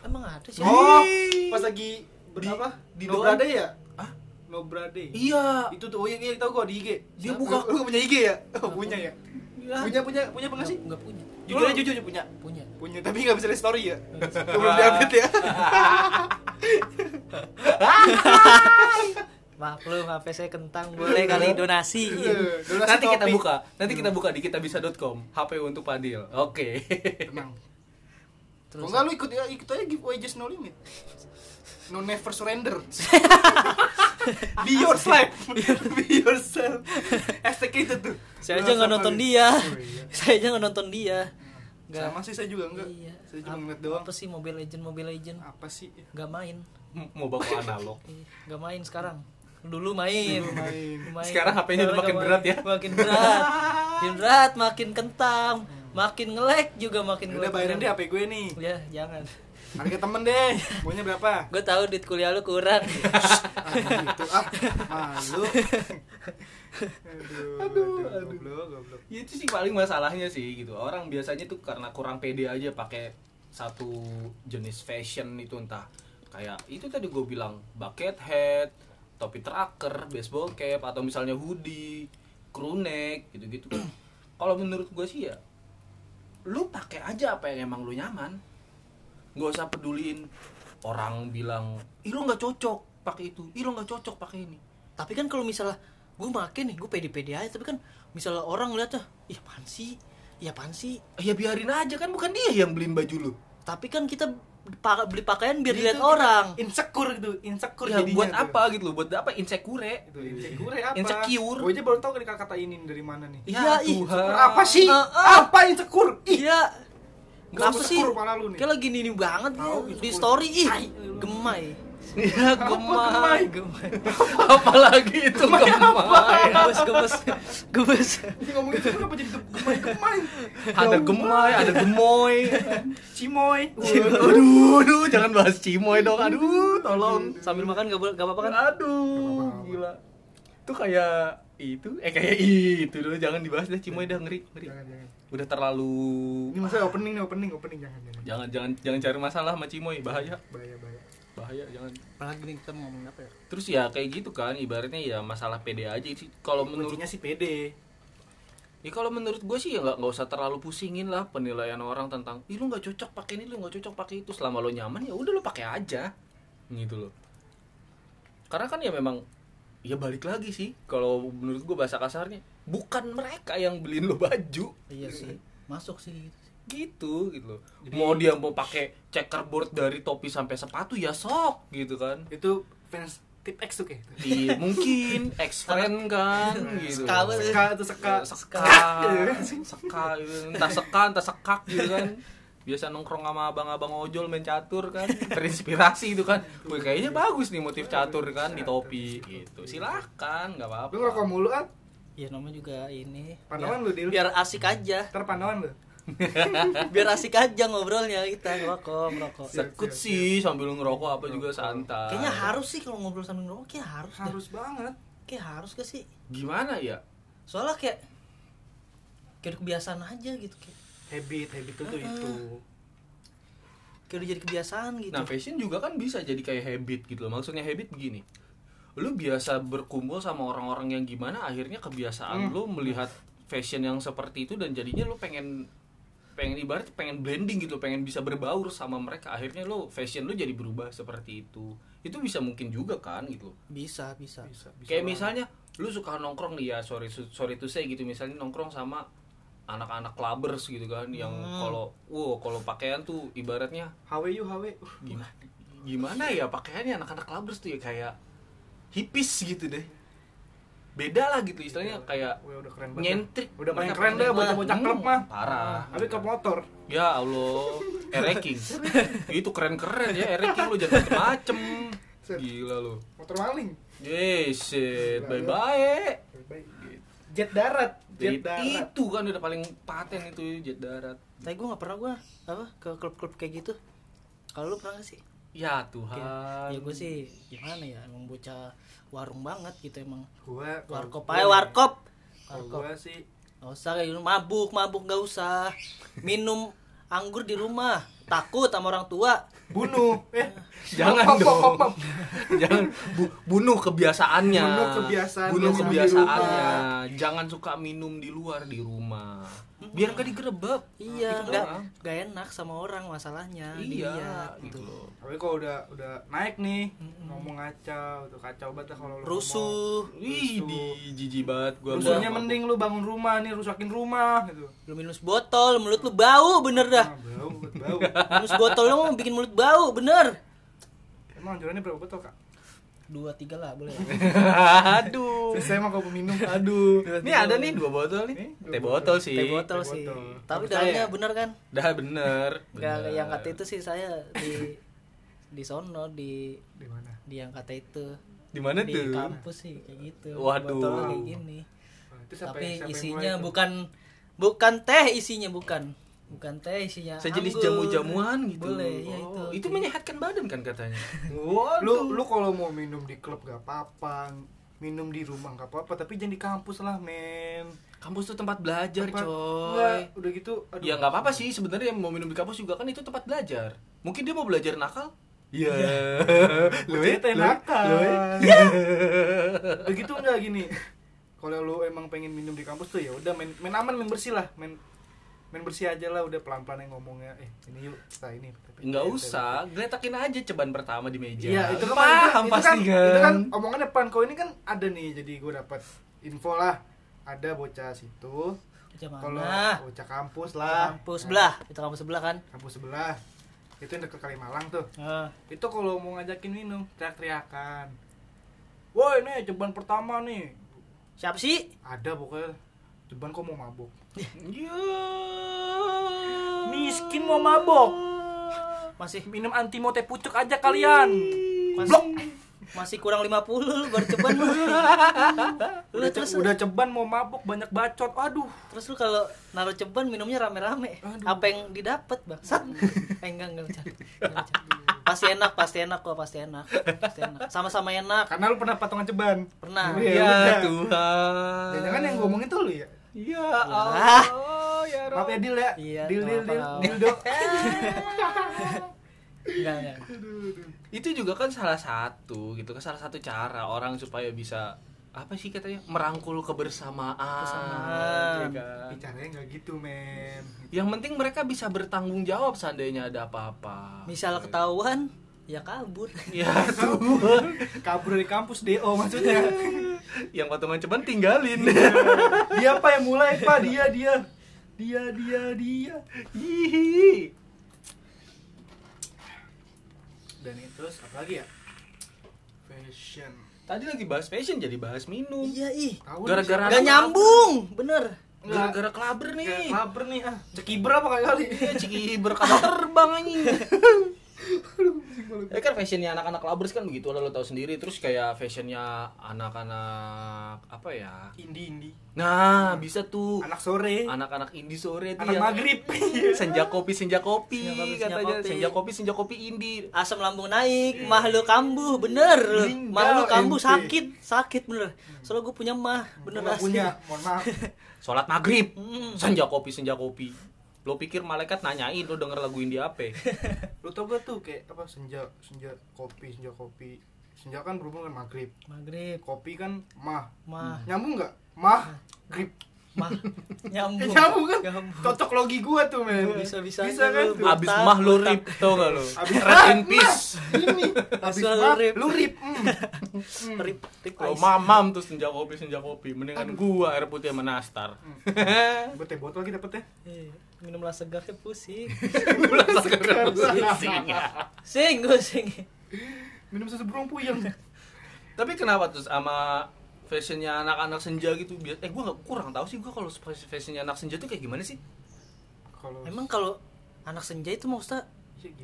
Emang ada sih? Oh pas lagi ber- Di- apa? di no doang. brade ya? Ah no brade iya. Itu tuh oh iya iya tau gua di IG Dia Siapa? buka- lu, punya IG ya? Oh, punya ya. Punya punya punya apa nggak sih? Nggak punya. Jujur aja jujur punya. Punya. Punya tapi nggak bisa lihat story ya. Belum diupdate ya. Maklum HP saya kentang boleh kali donasi. Donasi nanti kita buka nanti kita buka di kitabisa.com HP untuk Padil oke. Tenang. Terus enggak lu ikut ya ikut aja giveaway just no limit no never surrender. Be yourself. Be yourself. Hashtag itu tuh saya aja nggak nonton dia. Oh, iya. saya aja nggak nonton dia. Nggak. Sama sih saya juga enggak iya. Saya cuma ngeliat doang. apa sih Mobile Legend Mobile Legend apa sih? Nggak main. Mau bawa analog. Iya, nggak main sekarang. Dulu main. Dulu main. Main. Sekarang HP-nya udah Sekarang makin berat ya? makin berat. Makin berat makin kentang. Makin ngelek juga makin udah bayarin deh HP gue nih. Ya jangan harga temen deh maunya berapa? Gue tahu duit kuliah lu kurang. Ah gitu. Ah malu. Aduh aduh aduh. goblok goblok. Ya, itu sih paling masalahnya sih gitu. Orang biasanya tuh karena kurang pede aja pakai satu jenis fashion itu entah. Kayak itu tadi gue bilang bucket hat topi tracker baseball cap atau misalnya hoodie crew neck gitu gitu kan kalau menurut gue sih ya lu pakai aja apa yang emang lu nyaman nggak usah peduliin. Orang bilang ih lu nggak cocok pakai itu. Ih lu nggak cocok pakai ini. Tapi kan kalau misalnya gue makin nih gue pede-pede aja. Tapi kan misalnya orang ngeliat tuh ih apaan sih? Iya apaan sih? Ya biarin aja kan bukan dia yang beliin baju lu. Tapi kan kita beli pakaian biar dilihat orang. insecure gitu insecure Ya, jadinya buat apa gitu loh? Buat apa? Insecure? itu insecure apa? Insecure. gue aja baru tahu kata kata ini dari mana nih. Iya, ih, Tuhan. insecure apa sih? Ah, ah. apa insecure? Iya kenapa sih insecure malah lu nih. kayak lagi nini banget Tahu, dia. di story ih gemai Ya gemai? gemai Apalagi itu gemai. gemes gemes gemes ini ngomongin itu kenapa jadi gemai gemai Ada gemai, ada gemoy. cimoy Aduh, aduh, jangan bahas cimoy dong. Aduh, tolong. sambil makan gak, apa-apa kan Aduh, gila. Itu kayak itu, eh kayak itu dulu jangan dibahas deh cimoy dah ngeri, ngeri. jangan jangan Udah terlalu ini masa opening nih opening opening jangan jangan jangan jangan jangan cari masalah sama cimoy, bahaya. bahaya bahaya Bahaya, jangan. apalagi nih kita mau ngomongin apa ya Terus ya kayak gitu kan, ibaratnya ya masalah pede aja sih. Kalau menurut kuncinya sih pede Ya kalau menurut gue sih ya nggak nggak usah terlalu pusingin lah penilaian orang tentang, ih lu nggak cocok pakai ini, lu nggak cocok pakai itu. Selama lo nyaman ya udah lo pakai aja, gitu loh. Karena kan ya memang, ya balik lagi sih. Kalau menurut gue bahasa kasarnya, bukan mereka yang beliin lo baju, iya sih masuk sih gitu sih. gitu gitu. Loh. Jadi- mau dia mau pakai checkerboard dari topi sampai sepatu ya sok, gitu kan. itu fans tip X tuh kayak Iya mungkin ex friend kan, gitu. Seka seka tuh seka. Seka. Seka. Gitu. entah seka entah sekak gitu kan. Biasa nongkrong sama abang-abang ojol main catur kan terinspirasi itu kan. Wih, kayaknya bagus nih motif catur kan di topi gitu. Silahkan nggak apa-apa. Lu ngerokok mulu kan ya namanya juga ini. Pandangan lu, Dil. biar asik aja. Ntar pandangan lu. Biar asik aja ngobrolnya kita ngerokok ngerokok. Sekut sih sambil ngerokok apa juga santai. Kayaknya harus sih kalau ngobrol sambil ngerokok kayak harus harus banget. Kayak harus gak sih? Gimana ya? Soalnya kayak kayak kebiasaan aja gitu kayak. Habit habit itu tuh Heeh. itu. Kayak udah jadi kebiasaan gitu. Nah fashion juga kan bisa jadi kayak habit gitu loh. Maksudnya habit begini lu biasa berkumpul sama orang-orang yang gimana akhirnya kebiasaan Hmm. lu melihat fashion yang seperti itu dan jadinya lu pengen pengen ibarat pengen blending gitu pengen bisa berbaur sama mereka. Akhirnya lu fashion lu jadi berubah seperti itu. Itu bisa mungkin juga kan gitu. Bisa bisa. Bisa, bisa kayak banget. misalnya lu suka nongkrong nih ya sorry sorry to say gitu. Misalnya nongkrong sama anak-anak clubbers gitu kan yang Hmm. kalau wow kalau pakaian tuh ibaratnya HW you Uh, gimana? Gimana ya pakaiannya anak-anak clubbers tuh ya kayak hippies gitu deh. Beda lah gitu istilahnya kayak Wah, udah keren banget nyentrik. udah paling keren deh bocah-bocah Hmm, klub mah. Parah. Tapi klub motor. Ya allah. Ereking itu keren-keren ya ereking lu jangan macem gila lu. Motor maling. Yes shit bye bye jet darat jet Jet darat. itu kan udah paling paten itu jet darat. Tapi gue nggak pernah gue apa ke klub-klub kayak gitu. Kalau lu pernah gak sih ya Tuhan. Ya gue sih gimana ya emang bocah warung banget gitu emang. Gua warkop aja warkop. warkop. gua sih Gak usah kayak mabuk, mabuk gak usah. Minum anggur di rumah Takut sama orang tua bunuh. Eh jangan Pop, dong pop, pop. jangan. Bu- bunuh kebiasaannya. Bunuh kebiasaan bunuh kebiasaannya. jangan suka minum di luar di rumah. Biar gak digerebek. Iya, Gitu gak, doang. gak enak sama orang masalahnya iya dilihat, gitu loh. Tapi kalau udah udah naik nih ngomong kacau tuh kacau banget kalau lu Rusuh. Wih, di jijik banget gua rusuhnya mending lu bangun rumah nih rusakin rumah gitu. Lu minum botol, mulut lu bau bener dah. Ah, bau bau Minum botol lu mau bikin mulut bau, bener. Emang anjurannya berapa botol kak? Dua, tiga lah, boleh. Aduh. Saya mah kalau peminum aduh. Ini ada nih dua botol nih. Nih, dua teh botol. botol sih. Teh botol sih. botol. Tapi dalamnya bener kan? dah bener, Gak, bener. yang kata itu sih saya di di sono di di mana? di yang kata itu. Di mana di tuh? kampus sih kayak gitu. Waduh. botolnya kayak gini. Wah, itu siapa tapi yang- siapa yang isinya bukan bukan teh isinya bukan bukan teh isinya sejenis jamu-jamuan gitu. Boleh ya Oh, itu itu menyehatkan badan kan katanya? Lu lu kalau mau minum di klub gak apa-apa minum di rumah gak apa-apa tapi jangan di kampus lah men. Kampus tuh tempat belajar Tempat- coy. Enggak, udah gitu aduh. ya nggak apa-apa sih sebenarnya mau minum di kampus juga kan itu tempat belajar. Mungkin dia mau belajar nakal? Iya. Lu Bocah teh lu- nakal. lu- begitu nggak gini? Kalau lu emang pengen minum di kampus tuh ya udah main main aman main bersih lah main main bersih aja lah udah pelan pelan yang ngomongnya eh ini yuk kita ini. Nggak usah, geletakin aja ceban pertama di meja. iya itu kan paham itu, pasti kan, kan. itu kan omongan depan kau ini kan ada nih jadi gue dapat info lah. Ada bocah situ Bocah kalau mana bocah kampus lah. Kampus Nah, sebelah itu kampus sebelah kan? Kampus sebelah itu yang deket Kalimalang tuh. Ah, itu kalau mau ngajakin minum teriak-teriakan. Woi ini ceban pertama nih. Siapa sih? Ada pokoknya ceban kok mau mabuk. Miskin mau mabok. Masih minum anti teh pucuk aja kalian. Masih masih kurang 50 lu baru ceban. Lu lu udah, terus udah ceban mau mabuk banyak bacot. Aduh. Terus lu kalau naruh ceban minumnya rame-rame. Apa yang didapat bangsat eh enggak enggak bercanda. Pasti enak pasti enak kok pasti enak. Pasti enak. Sama-sama enak. Karena lu pernah patungan ceban. Pernah. Iya. Ya. Tuhan. jangan yang ngomongin tuh lu ya Ya Ah. Allah, ya maaf ya Rob. Dil ya Iya, Dil Dil Dil do enggak enggak Itu juga kan salah satu gitu kan salah satu cara orang supaya bisa apa sih katanya merangkul kebersamaan. Kebersamaan. ya kan? bicaranya nggak gitu men Yang penting mereka bisa bertanggung jawab seandainya ada apa-apa. misal ketahuan ya kabur. Ya Tuhan. kabur dari kampus do maksudnya. Yang patungan ceban tinggalin. dia apa yang mulai pak? Dia dia. Dia dia dia. Hihi. dan itu terus apa lagi ya? Fashion. Tadi lagi bahas fashion jadi bahas minum. iya ih. Gara-gara Gak nyambung. Bener. Gara-gara klaber Kayak nih. klaber nih ah. Cekiber apa kali? Kali Iya, Ciki berkata terbang anjing. Ya kan fashionnya anak-anak labers kan begitu lah lo tau sendiri. Terus kayak fashionnya anak-anak apa ya? Indie indie nah bisa tuh. Anak sore. Anak-anak indie sore tuh anak yang maghrib. Senja kopi senja kopi Senja kopi, senja katanya. kopi. senja kopi senja kopi indie asam lambung naik mah lu kambuh bener. Lu kambuh sakit sakit bener. Soalnya gue punya mah bener asli punya mohon maaf. Sholat maghrib. Hmm. senja kopi senja kopi lo pikir malaikat nanyain lo denger lagu indie apa lu tau gak tuh kayak apa senja senja kopi senja kopi senja kan berhubungan dengan maghrib maghrib kopi kan mah mah nyambung nggak mah grip mah Eh, nyambung nyambung kan Nyambung. cocok logi gua tuh men Bisa-bisa bisa kan lu. tuh. Abis mah botak. rip tau gak lu? Abis Rest in peace. ini abis mah rip. lu rip mm. Mm. rip rip ice. mamam tuh senja kopi senja kopi, mendingan gua air putih sama nastar. Buat teh botol kita dapet ya Iya, minumlah segar pusing Pusing. sing gue sing minum susu burung puyeng Tapi kenapa tuh sama fashionnya anak-anak senja gitu? Biar eh gua nggak kurang tahu sih gua kalau fashionnya anak senja tuh kayak gimana sih? kalau emang kalau anak senja itu maksudnya Ya?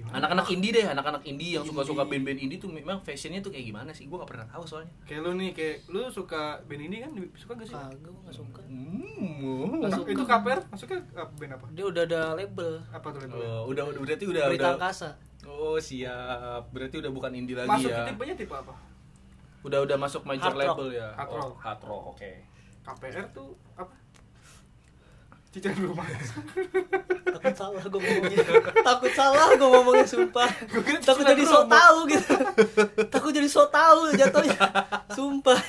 Anak-anak indie deh, anak-anak indie yang Indie. suka-suka band-band indie tuh memang fashionnya tuh kayak gimana sih? Gua gak pernah tahu soalnya. kayak lu nih kayak lu suka band ini kan suka gak sih kagak gue nggak suka Hmm. Nggak suka. itu KPR masuknya apa band apa dia udah ada label apa tuh labelnya? Oh, udah udah berarti udah berita udah. angkasa Oh, siap. Berarti udah bukan indie lagi masuk ya. tipenya tipe apa Udah udah masuk major Hard rock. label ya. Hard Oh, rock. hard rock, oke. KPR tuh apa cicilan rumah. Takut salah gue ngomongnya. Takut salah gue ngomongnya sumpah. Takut jadi so tau gitu. Takut jadi so tau jatuhnya. Sumpah.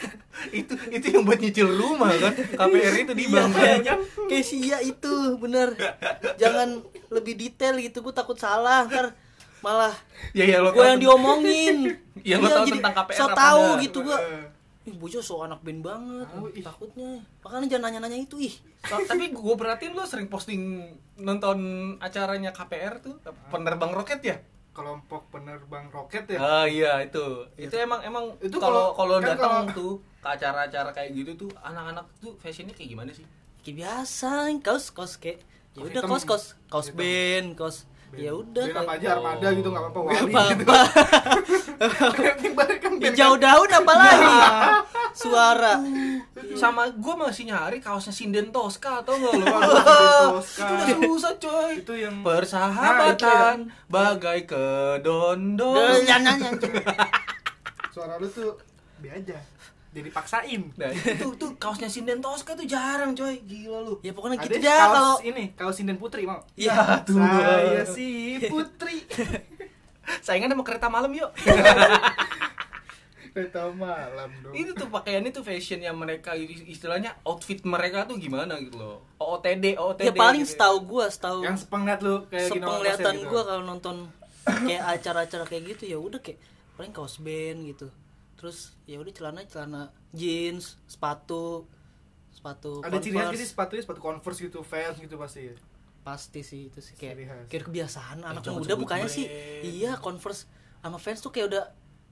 Itu itu yang buat nyicil rumah kan? KPR itu di iya bank kayaknya. Kayak Sia itu bener. Jangan lebih detail gitu gue takut salah. Ntar malah ya ya lo gue tahu- yang diomongin. Ya, lo Iya, tahu jadi tentang KPR so tau gitu gue ih bocah so anak band banget Tahu, ih. takutnya. Makanya jangan nanya-nanya itu ih. Ta- tapi gue perhatiin lo sering posting nonton acaranya KPR tuh penerbang roket ya? Kelompok penerbang roket ya? Ah iya itu. Itu emang emang Itu kalau kalau- kan datang kalau- tuh ke acara-acara kayak gitu tuh anak-anak tuh fashionnya kayak gimana sih? Kayak biasa kaos kaos kayak ya udah kaos kaos kaos band kaos ya udah apa kayak- aja armada gitu nggak apa-apa Gak wali gitu. Balik kan band hijau daun apa lagi? suara. sama gue masih nyari kaosnya Sinden Tosca tau gak lo itu udah susah coy. Itu yang persahabatan bagai kedondong jangan suara lu tuh be aja jadi paksain nah itu tuh kaosnya Sinden Tosca tuh jarang coy. Gila lu. Ya pokoknya gitu dah kaos kalau ini kaos sinden putri mau? Ya tuh. Saya si putri. Saingan sama kereta malam yuk. Kereta malam dong. Itu tuh pakaiannya tuh fashionnya mereka istilahnya outfit mereka tuh gimana gitu loh. OOTD OOTD ya paling gitu. setahu gua setahu yang sepenglihat lu kayak gini sepenglihatan gitu. gua kalau nonton kayak acara-acara kayak gitu ya udah kayak paling kaos band gitu terus ya udah celana celana jeans sepatu sepatu ada ciri khas gitu sepatunya sepatu converse gitu fans gitu pasti pasti sih itu sih kayak kayak kebiasaan anak jangan muda bukannya sih. iya converse sama fans tuh kayak udah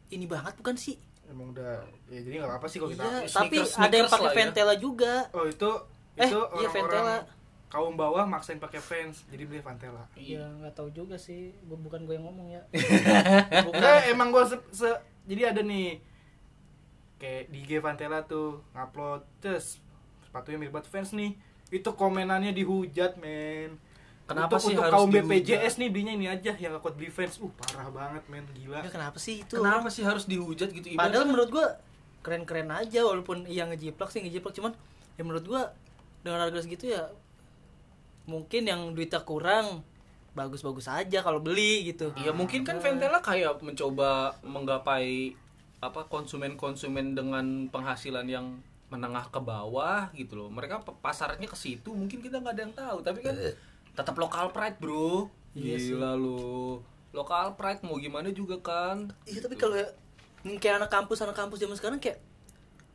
ini banget bukan sih? Emang udah ya jadi nggak apa-apa sih kalau kita iya sneakers- tapi ada yang sneakers pakai ya. ventela juga. Oh itu Eh, itu iya, Ventela. orang-orang kaum bawah maksain pakai fans jadi beli Vantela ya nggak tahu juga sih Bu- bukan gue yang ngomong ya. Bukan emang gua se, se- jadi ada nih kayak di IG Vantela tuh ngupload terus sepatunya mirip banget fans nih. Itu komenannya dihujat men. Kenapa untuk, sih untuk harus kaum dihujat? BPJS nih belinya ini aja yang akut beli fans. Uh parah banget men gila. Ya kenapa sih itu? Kenapa sih harus dihujat gitu? Ibaratnya Padahal kan- menurut gua keren-keren aja walaupun yang ngejiplak sih ngejiplak. Cuman ya menurut gua dengan harga segitu ya mungkin yang duitnya kurang bagus-bagus aja kalau beli gitu. Ya mungkin kan Ventela kayak mencoba menggapai apa konsumen-konsumen dengan penghasilan yang menengah ke bawah gitu loh. Mereka pasarnya ke situ, mungkin kita nggak ada yang tahu, tapi kan tetap lokal pride, Bro. Iya sih. Gila lu. Lokal pride mau gimana juga kan. Iya tapi kalau ya, hmm, kayak anak kampus anak kampus zaman sekarang kayak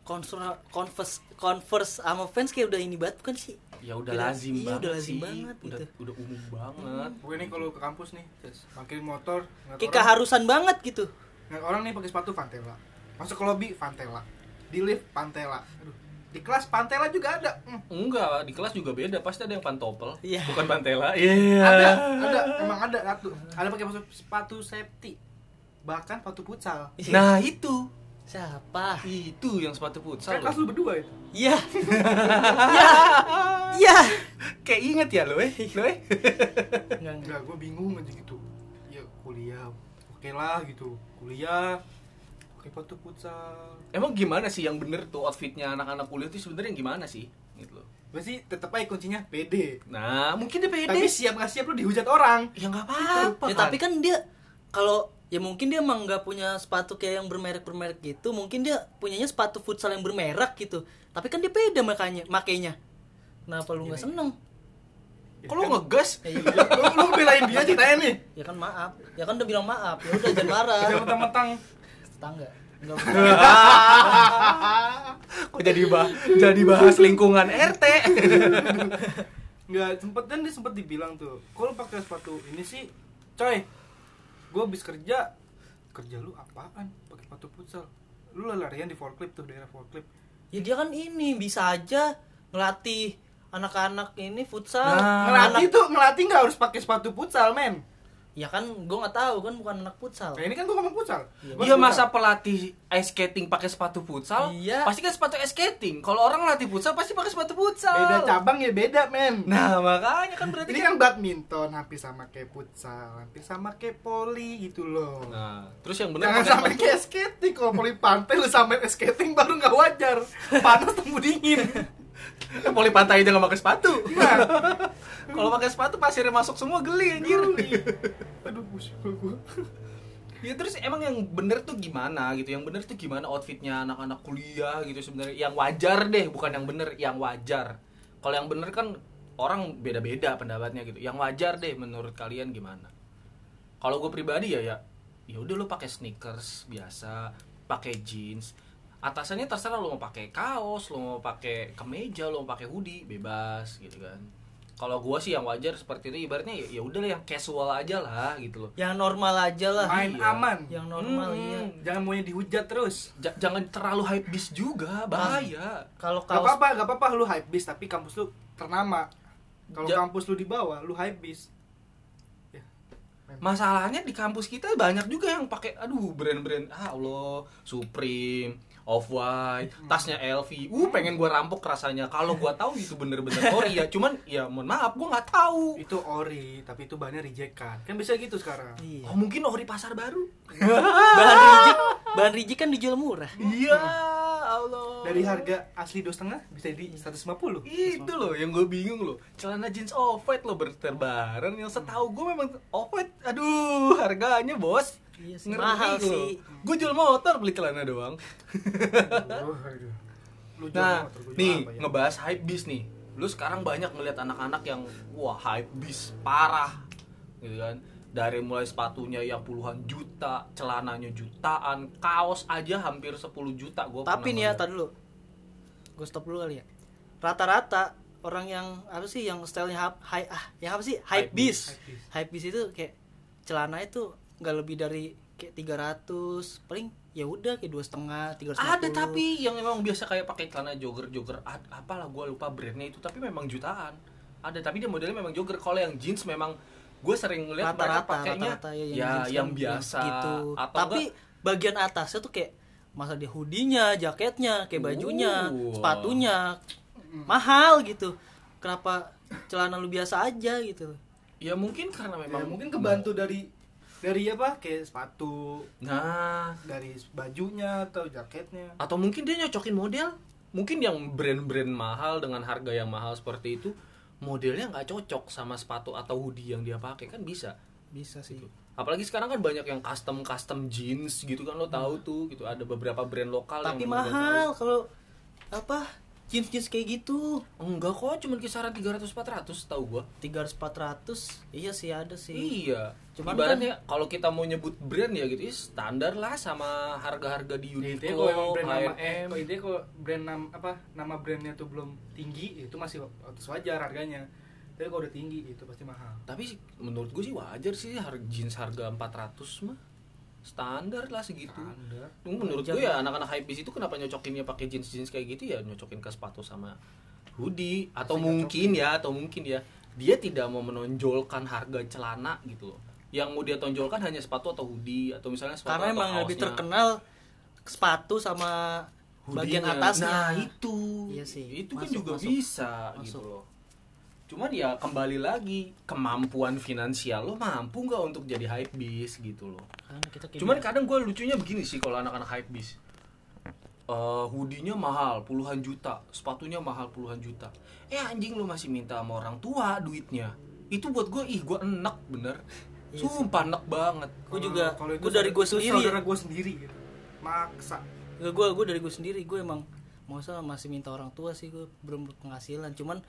konser converse converse sama fans kayak udah ini banget bukan sih? ya udah Udah- lazim iya, banget udah lazim sih. banget udah gitu. udah umum banget. gue nih kalau ke kampus nih terus parkir motor Kayak keharusan banget gitu. Orang nih pakai sepatu Vantela masuk ke lobby Vantela di lift Vantela Aduh, di kelas Pantela juga ada Hmm, Enggak, di kelas juga beda. Pasti ada yang pantopel, Iya. bukan pantela. Iya. ada ada emang ada satu ada pakai sepatu, safety bahkan sepatu futsal Nah, itu. Siapa? Itu yang sepatu futsal. kan kelas lu berdua itu Iya. Iya. Iya. Kayak inget ya lo eh? Lo eh? Enggak, enggak. enggak gue bingung aja gitu ya kuliah oke lah gitu kuliah pakai sepatu futsal Emang gimana sih yang bener tuh outfitnya anak-anak kuliah tuh sebenarnya gimana sih? Gitu loh. gue sih tetep aja kuncinya pede Nah, mungkin dia pede. tapi siap nggak siap lu dihujat orang ya nggak apa-apa. Ya, tapi kan dia kalau ya mungkin dia emang nggak punya sepatu kayak yang bermerek bermerek gitu mungkin dia punyanya sepatu futsal yang bermerek gitu tapi kan dia beda makanya makainya kenapa lu nggak seneng Kok lu ngegas? ya, ya, lu, lu belain dia ceritanya nih. Ya kan maaf. Ya kan udah bilang maaf. Ya udah jangan marah. Udah mentang-mentang. Tetangga. Nggak- Kok jadi bah jadi bahas lingkungan RT? nggak sempet kan dia sempet dibilang tuh kalau pakai sepatu ini sih? Coy gue habis kerja. Kerja lu apaan? Pakai sepatu futsal. Lu larian di forklift tuh daerah forklift. Ya dia kan ini bisa aja ngelatih anak-anak ini futsal. Nah, ngelatih anak tuh ngelatih nggak harus pakai sepatu futsal men? Ya kan gue nggak tahu kan bukan anak futsal. Nah ini kan gue ngomong futsal. Iya. Futsal. masa pelatih ice skating pakai sepatu futsal? Iya. Pasti kan sepatu ice skating. Kalau orang latih futsal pasti pakai sepatu futsal. beda cabang ya beda men. Nah, makanya kan berarti ini kan badminton hampir sama kayak futsal hampir sama kayak poli gitu loh. Nah, terus yang benar Jangan sampai sepatu- kayak skating. Kalau poli pantai lu sampai skating baru nggak wajar. Panas temu dingin poli pantai aja nggak pakai sepatu. Nah Kalau pakai sepatu pasirnya masuk semua geli anjir. Aduh pusing gue Ya terus emang yang bener tuh gimana gitu? Yang bener tuh gimana outfitnya anak-anak kuliah gitu sebenarnya? Yang wajar deh, bukan yang bener, yang wajar. Kalau yang bener kan orang beda-beda pendapatnya gitu. Yang wajar deh menurut kalian gimana? Kalau gue pribadi ya ya, ya udah lo pakai sneakers biasa, pakai jeans. Atasannya terserah lo mau pakai kaos, lo mau pakai kemeja, lo mau pakai hoodie, bebas gitu kan. Kalau gua sih yang wajar seperti itu ibaratnya ya ya udah lah yang casual aja lah gitu loh. yang normal aja lah Main Iya. aman yang normal Hmm. iya Jangan maunya dihujat terus Ja- jangan terlalu hype beast juga bahaya kalau Gak kaos apa-apa, gak apa-apa lu hype beast Tapi kampus lu ternama Kalau Ja- kampus lu di bawah, lu hype beast Ya. masalahnya di kampus kita banyak juga yang pakai aduh brand-brand ah Allah Supreme Off White tasnya LV uh pengen gua rampok rasanya. Kalau gua tahu itu bener-bener ori ya cuman ya mohon maaf gua nggak tahu. Itu ori, tapi itu bahannya rejekan Kan. Bisa gitu sekarang. Iya. oh mungkin ori pasar baru. Bahan rijik bahan rijik kan dijual murah. Iya Allah. Dari harga asli dua setengah bisa di 150 itu loh yang gue bingung loh. Celana jeans off white loh berterbaran. Yang setahu gue memang off white aduh harganya bos Iya sih, mahal sih. gue jual motor beli celana doang. Lu nah gua nih ya? ngebahas hype beast nih. Lu sekarang banyak ngeliat anak-anak yang wah hype beast parah gitu kan. Dari mulai sepatunya yang puluhan juta celananya jutaan kaos aja hampir 10 juta gue tapi nih ya tadi dulu. Gue stop dulu kali ya. Rata-rata orang yang apa sih yang stylenya high ah yang apa sih? Hype Hype beast. Hype beast. hype beast itu kayak celana itu nggak lebih dari kayak 300 paling ya udah kayak dua setengah tiga ada tapi yang memang biasa kayak pakai celana jogger jogger ad- apalah gue lupa brandnya itu tapi memang jutaan. Ada tapi dia modelnya memang jogger. Kalau yang jeans memang gue sering ngeliat mereka rata-rata pakainya rata-rata ya, ya jeans yang kan biasa. gitu atau tapi bagian atasnya tuh kayak masa dia hoodie-nya jaketnya kayak bajunya Uh. sepatunya mahal gitu. Kenapa celana lu biasa aja gitu? Enggak, ya mungkin karena Ya, memang mungkin kebantu dari dari apa? Kayak sepatu. Nah. Dari bajunya atau jaketnya. Atau mungkin dia nyocokin model. Mungkin yang brand-brand mahal dengan harga yang mahal seperti itu modelnya nggak cocok sama sepatu atau hoodie yang dia pakai. Kan bisa. Bisa sih. Apalagi sekarang kan banyak yang custom custom jeans gitu kan lo tahu tuh gitu. Ada beberapa brand lokal tapi yang mahal kalau apa jeans jeans kayak gitu. Enggak kok cuman kisaran 300 400 tahu gua. 300 400 iya sih ada sih. Iya. Cuman cuman ibaratnya kalau kita mau nyebut brand ya gitu ya standar lah sama harga-harga di Ya, intinya Uniqlo, kalau emang brand nama eh H&M. kalau intinya kalau brand nam apa nama brandnya tuh belum tinggi itu masih wajar harganya. Tapi kalau udah tinggi itu pasti mahal. Tapi menurut gue sih wajar sih harga jeans harga 400 mah standar lah segitu. Standar. Menurut gue ya anak-anak hypebeast itu kenapa nyocokinnya pakai jeans jeans kayak gitu ya? Nyocokin ke sepatu sama hoodie atau Pasti mungkin ya atau mungkin ya dia tidak mau menonjolkan harga celana gitu loh. Yang mau dia tonjolkan hanya sepatu atau hoodie atau misalnya sepatu karena atau emang lebih kaosnya. terkenal sepatu sama bagian Hoodie-nya. atasnya. Nah itu. Iya sih, itu kan masuk, juga masuk. bisa gitu Masuk. loh cuman ya kembali lagi kemampuan finansial lo mampu nggak untuk jadi hypebeast gitu loh kita Cuman gitu. kadang gue lucunya begini sih kalau anak-anak hype bis. Eh, hoodie-nya mahal puluhan juta, sepatunya mahal puluhan juta. Eh anjing lu masih minta sama orang tua duitnya. Itu buat gue ih gue enak bener. Iya Sumpah enak banget. Gue juga, Kalau gue dari gue itu sendiri. saudara gue sendiri gitu maksa gue gue dari gue sendiri gue emang mau usah masih minta orang tua sih gue belum berpenghasilan cuman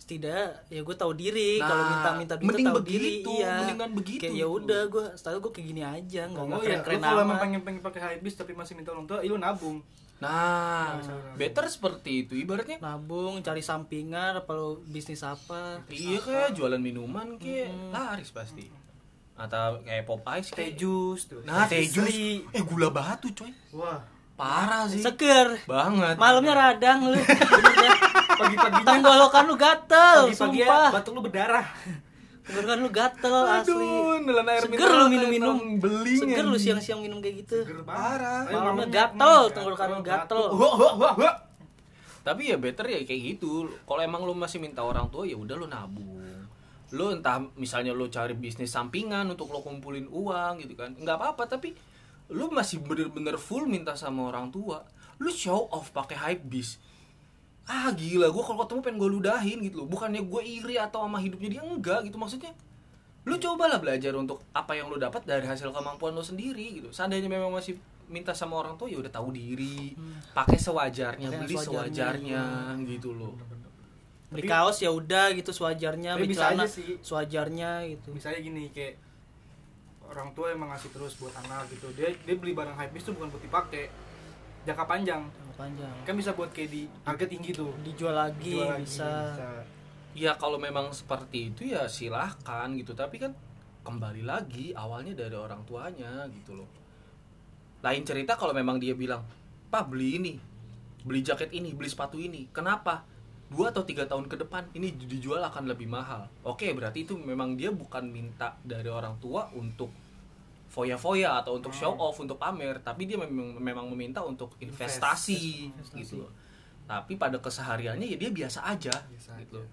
setidaknya ya gue tahu diri Nah, kalau minta minta duit mending tahu begitu, diri iya mendingan begitu kayak ya gitu. udah gue setahu gue kayak gini aja nggak Oh nggak ya, keren lu keren kalau emang pengen pengen pakai high bis tapi masih minta orang tua, ya lu nabung. Nah, Nah, better seperti itu. Ibaratnya nabung cari sampingan apa lo bisnis apa iya kayak jualan minuman kayak laris pasti. Atau kayak Popeyes Teh kayak jus tuh. Nah, teh jus. Eh, gula batu, coy. Wah, Parah sih. seger Banget. malamnya radang lu. pagi-paginya tenggorokan lu gatel pagi-pagi ya, sumpah batuk lu berdarah. tenggorokan lu gatel asli Aduh, nelan air seger mineral lu minum-minum beling, seger lu siang-siang minum kayak gitu Seger. Parah. Ayo, Malamnya gatel, tenggorokan lu gatel. batuk. Wah, wah, wah, wah. Tapi ya better ya kayak gitu. Kalau emang lu masih minta orang tua ya udah lu nabung. Lu entah misalnya lu cari bisnis sampingan untuk lo kumpulin uang gitu kan. nggak apa-apa tapi lu masih bener-bener full minta sama orang tua. Lu show off pakai hype bis. Ah gila, gua kalau ketemu pengen gue ludahin gitu loh. Bukannya gue iri atau sama hidupnya dia enggak gitu maksudnya. Lu cobalah belajar untuk apa yang lu dapat dari hasil kemampuan lu sendiri gitu. Seandainya memang masih minta sama orang tua ya udah tahu diri, pakai sewajarnya, Pakai beli sewajarnya. sewajarnya gitu loh. beli kaos ya udah gitu sewajarnya beli celana sewajarnya gitu Misalnya gini kayak orang tua emang ngasih terus buat anak gitu. Dia dia beli barang high bis tuh bukan buat dipakai. Jangka panjang. Jangka panjang Kan bisa buat kayak di harga tinggi tuh. dijual lagi Jual lagi, bisa. Ya kalau memang seperti itu ya silahkan gitu, tapi kan kembali lagi awalnya dari orang tuanya gitu loh. Lain cerita kalau memang dia bilang, "Pak, beli ini. Beli jaket ini, beli sepatu ini." Kenapa? Dua atau tiga tahun ke depan ini dijual akan lebih mahal. Oke, berarti itu memang dia bukan minta dari orang tua untuk foya-foya atau untuk show off untuk pamer, tapi dia memang memang meminta untuk investasi, Investasi. gitu loh. Tapi pada kesehariannya ya dia biasa aja Biasa gitu aja.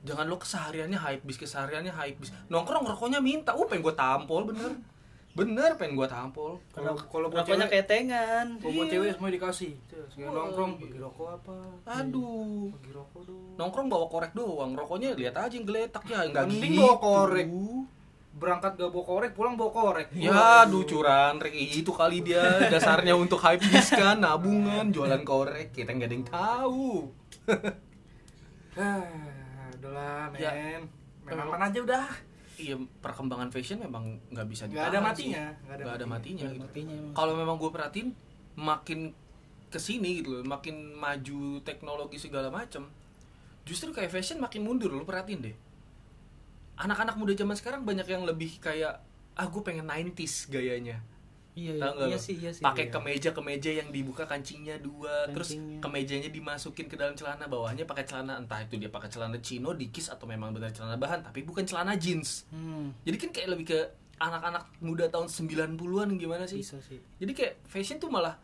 Jangan lo kesehariannya hype bis, kesehariannya hype bis. Nongkrong rokoknya minta, uh pengen gue tampol bener. Bener pengen gue tampol. Kalau kalau buat rokoknya ketengan kalau buat Iya. cewek semua dikasih. Wah, nongkrong, bagi rokok apa? Aduh. Bagi rokok dong. Nongkrong bawa korek doang, rokoknya lihat aja yang geletak ya, enggak Mending gitu. bawa korek. Berangkat gak bawa korek, pulang bawa korek. Ya, aduh curan, Rek. itu kali dia dasarnya untuk hype bis kan, nabungan, jualan korek, kita nggak ada yang tahu. Ah, udahlah, men. Ya. Main aman aja udah. Iya, perkembangan fashion memang nggak bisa ditahan ada sih. matinya, nggak ada ada matinya. Ada gitu. matinya emang. Kalau memang gue perhatiin, makin ke sini gitu loh, makin maju teknologi segala macam, justru kayak fashion makin mundur lo perhatiin deh. Anak-anak muda zaman sekarang banyak yang lebih kayak ah gue pengen 90s gayanya. iya iya, iya sih iya sih pakai iya. kemeja-kemeja yang dibuka kancingnya dua, terus Kancingnya. kemejanya dimasukin ke dalam celana, bawahnya pakai celana entah itu dia pakai celana chino, dikis atau memang benar celana bahan, tapi bukan celana jeans. hmm, Jadi kan kayak lebih ke anak-anak muda tahun 90-an gimana sih? bisa sih Jadi kayak fashion tuh malah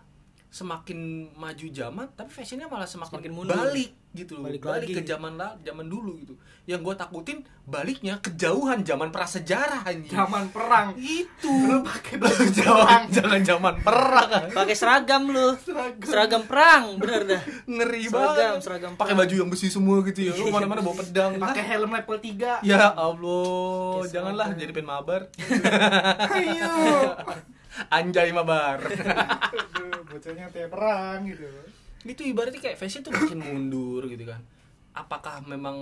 semakin maju zaman, tapi fashionnya malah semakin, Semakin mundur. balik gitu loh. Balik Balik, lagi. ke zaman lah, zaman dulu gitu. Yang gue takutin baliknya kejauhan zaman prasejarah anjing. Zaman perang. itu. Lu pakai baju Jangan jangan zaman perang. pakai seragam lu Seragam. seragam perang bener dah Ngeri Seragam, banget. seragam Pakai baju yang besi semua gitu ya. Lu mana-mana bawa pedang. Pakai helm level 3. Ya Allah, janganlah jadi pen mabar. Ayo. Anjay mabar. Aduh, bocahnya kayak perang gitu. itu ibaratnya kayak fashion tuh makin mundur gitu kan apakah memang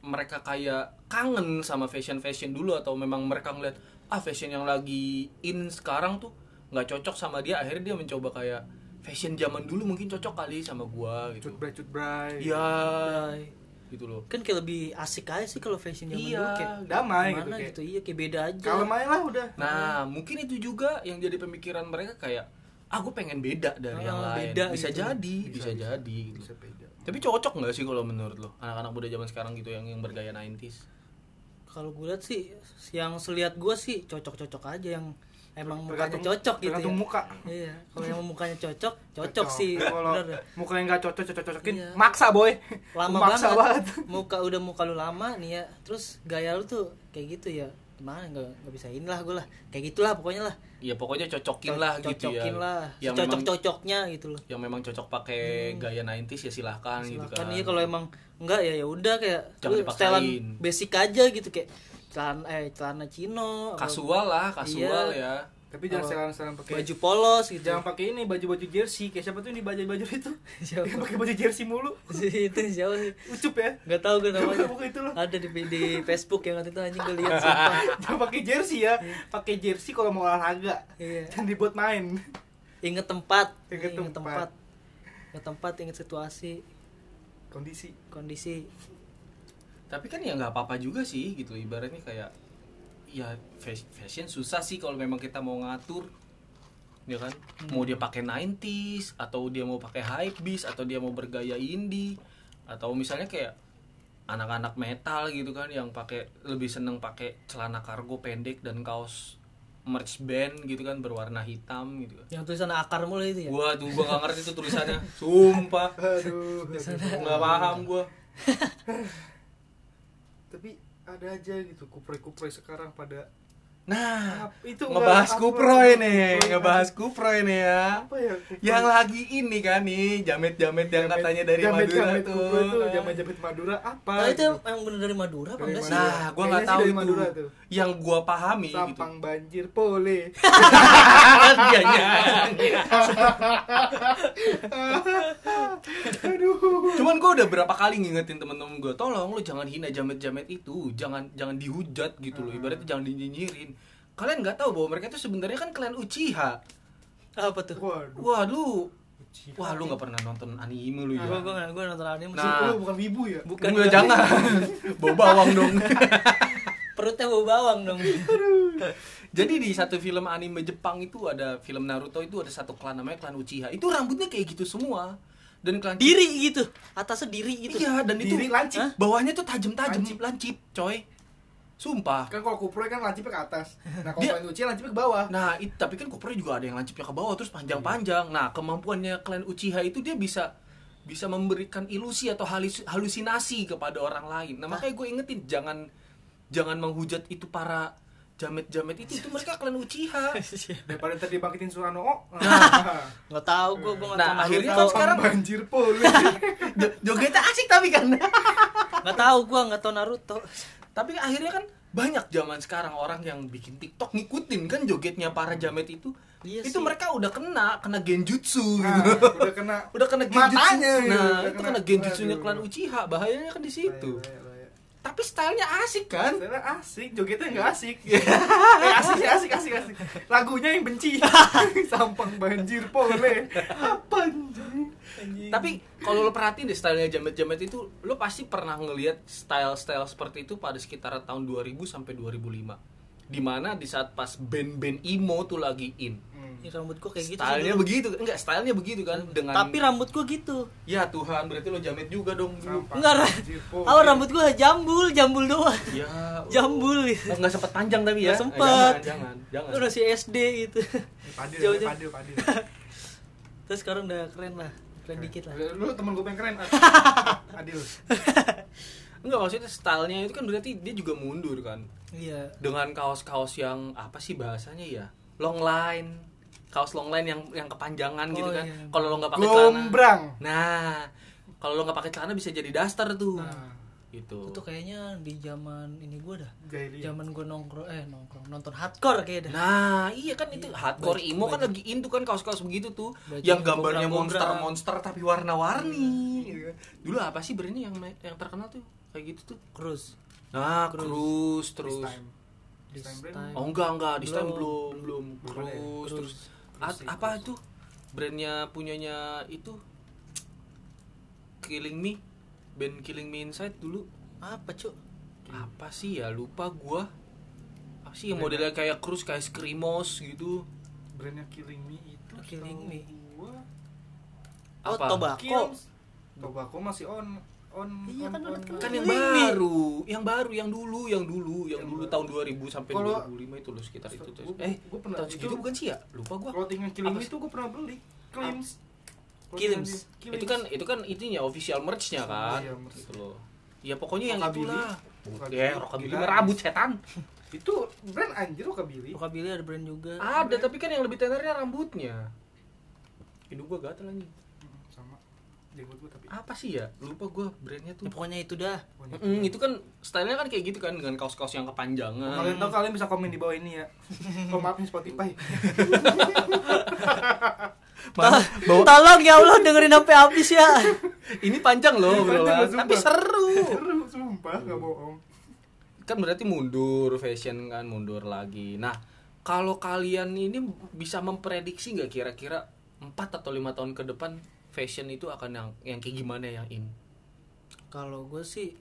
mereka kayak kangen sama fashion fashion dulu atau memang mereka ngeliat ah fashion yang lagi in sekarang tuh nggak cocok sama dia akhirnya dia mencoba kayak fashion zaman dulu mungkin cocok kali sama gua gitu Cut bray cut bray. iya. Gitu loh kan kayak lebih asik aja sih kalau fashion zaman Iya, dulu kayak damai gitu, gitu, iya kayak beda aja Kalau main lah udah. nah mungkin itu juga yang jadi pemikiran mereka kayak ah gue pengen beda dari Ah, yang lain beda bisa gitu. jadi Bisa, bisa, bisa. jadi gitu. Bisa beda. tapi cocok nggak sih kalau menurut lo anak-anak muda zaman sekarang gitu yang yang bergaya 90s kalau gue lihat sih yang selihat gue sih cocok-cocok aja yang emang mukanya cocok gitu ya muka. iya kalau yang mukanya cocok cocok, sih Kalau bener dah. muka yang gak cocok cocok cocokin, Iya. maksa boy. lama maksa banget. banget. muka udah muka lu lama nih ya terus gaya lu tuh kayak gitu ya gimana nggak nggak bisa inilah gue lah kayak gitulah pokoknya lah ya pokoknya cocokin Co- lah gitu ya cocokin lah yang cocok memang cocoknya gitu loh yang memang cocok pakai gaya 90s ya silahkan, gitu Silakan kan iya kalau emang enggak ya ya udah kayak Jangan lu dipaksain. setelan basic aja gitu kayak celana eh celana chino apa- Kasual lah, kasual Iya. ya. Tapi jangan Oh. sekarang-sekarang pakai baju polos gitu. Jangan pakai ini baju-baju jersey. Kayak siapa tuh ini baju-baju itu? Siapa? yang pakai baju jersey mulu. Itu siapa sih? Ucup ya? Nggak tahu gue namanya. Bukan itu loh. ada di di Facebook yang waktu itu anjing gue lihat jangan pakai jersey ya. Pakai jersey kalau mau olahraga. Iya. Jangan dibuat main. Inget tempat. Inget inget tempat. tempat. Inget tempat inget situasi. Kondisi. Kondisi Tapi kan ya nggak apa-apa juga sih gitu. Ibaratnya kayak ya fas- fashion susah sih kalau memang kita mau ngatur ya kan? Mau dia pakai 90s atau dia mau pakai hype beast atau dia mau bergaya indie atau misalnya kayak anak-anak metal gitu kan yang pakai lebih seneng pakai celana kargo pendek dan kaos merch band gitu kan berwarna hitam gitu kan. Yang tulisan akar mulu itu ya? Gua tuh gua gak ngerti tuh tulisannya. Sumpah. Aduh. Nggak paham gua tapi ada aja gitu kupre-kupre sekarang pada nah itu ngebahas enggak- kupro apa- ini ngebahas kupro ini ya. Apa ya yang lagi ini kan nih jamet-jamet yang Jamet- katanya dari jamet- Madura jamet tuh jamet-jamet Madura apa nah, itu gitu? yang bener dari Madura apa enggak sih nah gua nggak tahu dari itu. Madura tuh. yang gua pahami gitu. Sampang banjir pole. Iya, iya. aduh. Cuman gua udah berapa kali ngingetin temen-temen gua tolong lu jangan hina jamet-jamet itu. Jangan jangan dihujat gitu loh. Ibaratnya jangan dinyinyirin kalian nggak tahu bahwa mereka itu sebenarnya kan klan Uchiha. Apa tuh? Waduh. Wah lu wah lu nggak pernah nonton anime lu ya? Gue gue gue nonton anime Nah. sih lu bukan wibu ya? Bukan Enggak, jangan. Bawa bawang dong. Perutnya bau bawang dong. Jadi di satu film anime Jepang itu ada film Naruto itu ada satu klan namanya klan Uchiha. Itu rambutnya kayak gitu semua. Dan klan diri gitu. Atasnya diri gitu. Iya, dan itu Diri lancip. Hah? bawahnya tuh tajam-tajam, Lancip. lancip, coy. Sumpah. kan kalau kupre kan lancipnya ke atas nah kalau kalian uci lancipnya ke bawah Nah, it- tapi kan Kupro juga ada yang lancipnya ke bawah terus panjang-panjang. Nah, kemampuannya klan Uchiha itu dia bisa bisa memberikan ilusi atau halus- halusinasi kepada orang lain. Nah, makanya gue ingetin jangan jangan menghujat itu para jamet-jamet itu itu mereka klan Uchiha. daripada tadi bangkitin Surano oh Nah. nggak tahu gue gue nggak Nah, tahu akhirnya kan sekarang- banjir pole Jo- Jogetnya asik tapi kan. nggak tahu gue nggak tahu Naruto tapi akhirnya kan banyak zaman sekarang orang yang bikin TikTok ngikutin kan jogetnya para jamet itu. Iya itu sih. mereka udah kena kena genjutsu nah, gitu. udah kena udah kena genjutsu. Matanya, gitu. nah, Udah itu kena- kena genjutsunya klan Uchiha. Bahayanya kan di situ. Bahaya, bahaya, bahaya. Tapi stylenya asik kan? Karena asik, jogetnya nggak asik. eh, asik sih, asik, asik, asik. Lagunya yang benci. Sampang banjir pole. Apa anjing? Tapi kalau lo perhatiin deh stylenya jamet-jamet itu, lo pasti pernah ngelihat style-style seperti itu pada sekitar tahun 2000 sampai 2005. Di mana di saat pas band-band emo tuh lagi in. Hmm. Ya, rambut gue kayak gitu Stylenya begitu, enggak stylenya begitu kan dengan tapi rambut gue gitu Ya Tuhan, berarti lo jamet juga dong dulu. Enggak apa rambut gue jambul jambul doang Ya. jambul Oh, nggak sempet panjang tapi ya. Nggak sempet. Eh, jangan, jangan, Lu jangan. masih SD gitu Padil, Jauh-jauh. padil, padil. terus sekarang udah keren lah keren dikit lah Lu temen gue yang keren. Adil. Enggak maksudnya stylenya itu kan berarti dia juga mundur kan. iya Dengan kaos-kaos yang apa sih bahasanya ya? Long line. Kaos long line yang yang kepanjangan gitu Oh, kan. iya. Kalau lo nggak pakai celana. Nah, kalau lo nggak pakai celana bisa jadi daster tuh. Nah, Gitu. itu tuh kayaknya di zaman ini gue dah zaman gue nongkrong eh nongkrong nonton hardcore kayak dah Nah, iya kan itu Iya, hardcore baju- emo kan baju- lagi in tuh kan kaos-kaos begitu tuh Baju yang gambarnya monster-monster tapi warna-warni. gitu kan. Dulu apa sih brandnya yang yang terkenal tuh kayak gitu tuh? Cruise Nah, Cruise. Cruise This terus. time. This time brand. time. Oh enggak enggak, di time Belum. belum? Cruise Cruise. terus Cruise apa Cruise. itu? Brandnya punyanya itu Killing Me, band Killing Me Inside dulu. apa cuk Apa sih ya? Lupa gua. Apa sih yang modelnya kayak Cruise kayak Screamos gitu? Brandnya Killing Me itu. Killing setahu Me. Gua. oh Apa? tobacco Kills. Tobacco masih on on Iya, on, kan on, on. Kan yang Killing Me. baru, yang baru, yang dulu, yang dulu, yang Yang dulu baru. tahun 2000 sampai Kalau- 2005 itu loh sekitar itu. tuh. Gua- Eh, gua pernah- tahun segitu itu- bukan sih ya? Lupa gua. Clothing yang Killing Apa Me itu gue pernah beli. Klims. Killims. itu kan itu kan itunya official merch-nya kan? Iya, merch. gitu loh. Ya pokoknya yang itulah. Ya mah rambut setan. Itu brand anjir rockabilly. Rockabilly ada brand juga. Ada tapi kan yang lebih tenernya rambutnya. Hidung gua gatel lagi Hmm, sama. jenggot gua tapi. Apa sih ya? Lupa gue brandnya tuh. Ya, pokoknya itu dah. Pokoknya Mm, itu. kan stylenya kan kayak gitu kan dengan kaos-kaos yang kepanjangan. Kalian tahu kalian bisa komen di bawah ini ya. Oh maaf nih Spotify Mana- bawa- tolong ya Allah dengerin sampai habis ya. Ini panjang loh Ini bro. panjang loh, tapi seru. Seru sumpah nggak bohong. Kan berarti mundur fashion kan mundur lagi. Nah kalau kalian ini bisa memprediksi nggak kira-kira 4 atau lima tahun ke depan fashion itu akan yang yang kayak gimana yang in? Kalau gue sih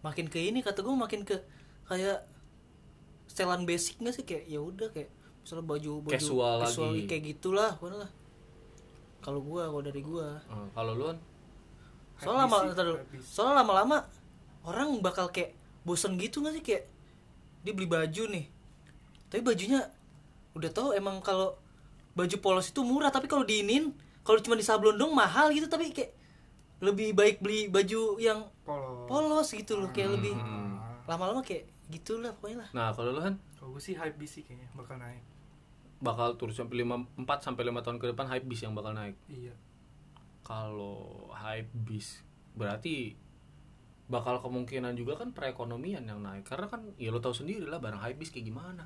makin ke ini kata gue makin ke kayak setelan basic nggak sih? Kayak ya udah kayak misalnya baju baju Casual lagi. kayak gitulah lah kalau gue kalau dari gue Eh, kalau lu soalnya lama soalnya lama-lama orang bakal kayak bosen gitu nggak sih? Kayak dia beli baju nih. Tapi bajunya udah tahu emang kalau baju polos itu murah tapi kalau diinin kalau cuma di sablon dong mahal gitu tapi kayak lebih baik beli baju yang polos. polos gitu loh kayak lebih Hmm. lama-lama kayak gitulah pokoknya lah. Nah kalau lu kan kalau gue sih hype bis sih kayaknya bakal naik bakal turun sampai 5 4 sampai 5 tahun ke depan hype bis yang bakal naik. Iya. Kalau hype bis berarti bakal kemungkinan juga kan perekonomian yang naik. Karena kan ya lo tahu sendiri lah barang hype bis kayak gimana.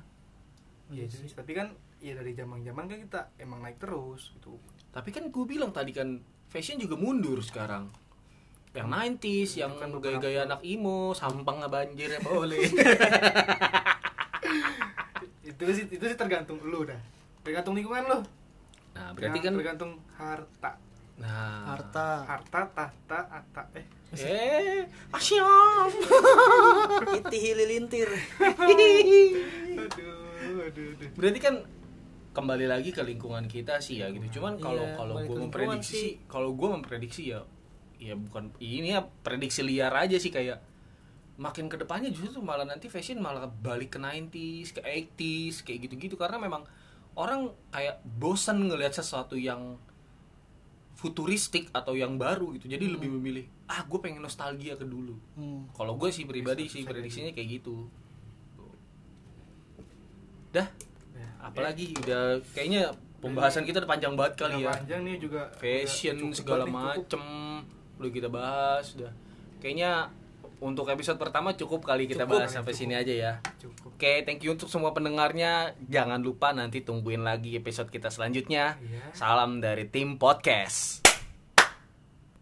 Iya sih. Tapi kan ya dari zaman zaman kan kita emang naik terus gitu. Tapi kan gue bilang tadi kan fashion juga mundur sekarang. Yang 90s yang kan gaya-gaya anak imo sampang banjir ya boleh itu sih itu sih tergantung lu dah. Tergantung lingkungan lu. Nah berarti Ya, kan tergantung harta. Nah. Harta. Harta tahta ata eh. Eh. Asyam. Iti hililintir. Aduh aduh aduh. Berarti kan kembali lagi ke lingkungan kita sih ya gitu. Cuman kalau Iya, kalau gue memprediksi kalau gue memprediksi ya ya bukan ini ya prediksi liar aja sih kayak makin ke depannya justru malah nanti fashion malah balik ke 90s ke 80s kayak gitu-gitu. Karena memang orang kayak bosan ngelihat sesuatu yang futuristik atau yang baru gitu. Jadi lebih memilih ah gue pengen nostalgia ke dulu. Hmm. kalau gue sih pribadi sih prediksinya kayak gitu. Dah. Ya, apalagi udah kayaknya pembahasan kita udah panjang banget kali udah ya. panjang nih juga. Fashion segala macem udah kita bahas udah. Kayaknya untuk episode pertama cukup kali kita Cukup, bahas sampai cukup. sini aja ya. Cukup. Oke thank you untuk semua pendengarnya. Jangan lupa nanti tungguin lagi episode kita selanjutnya. Iya. salam dari tim podcast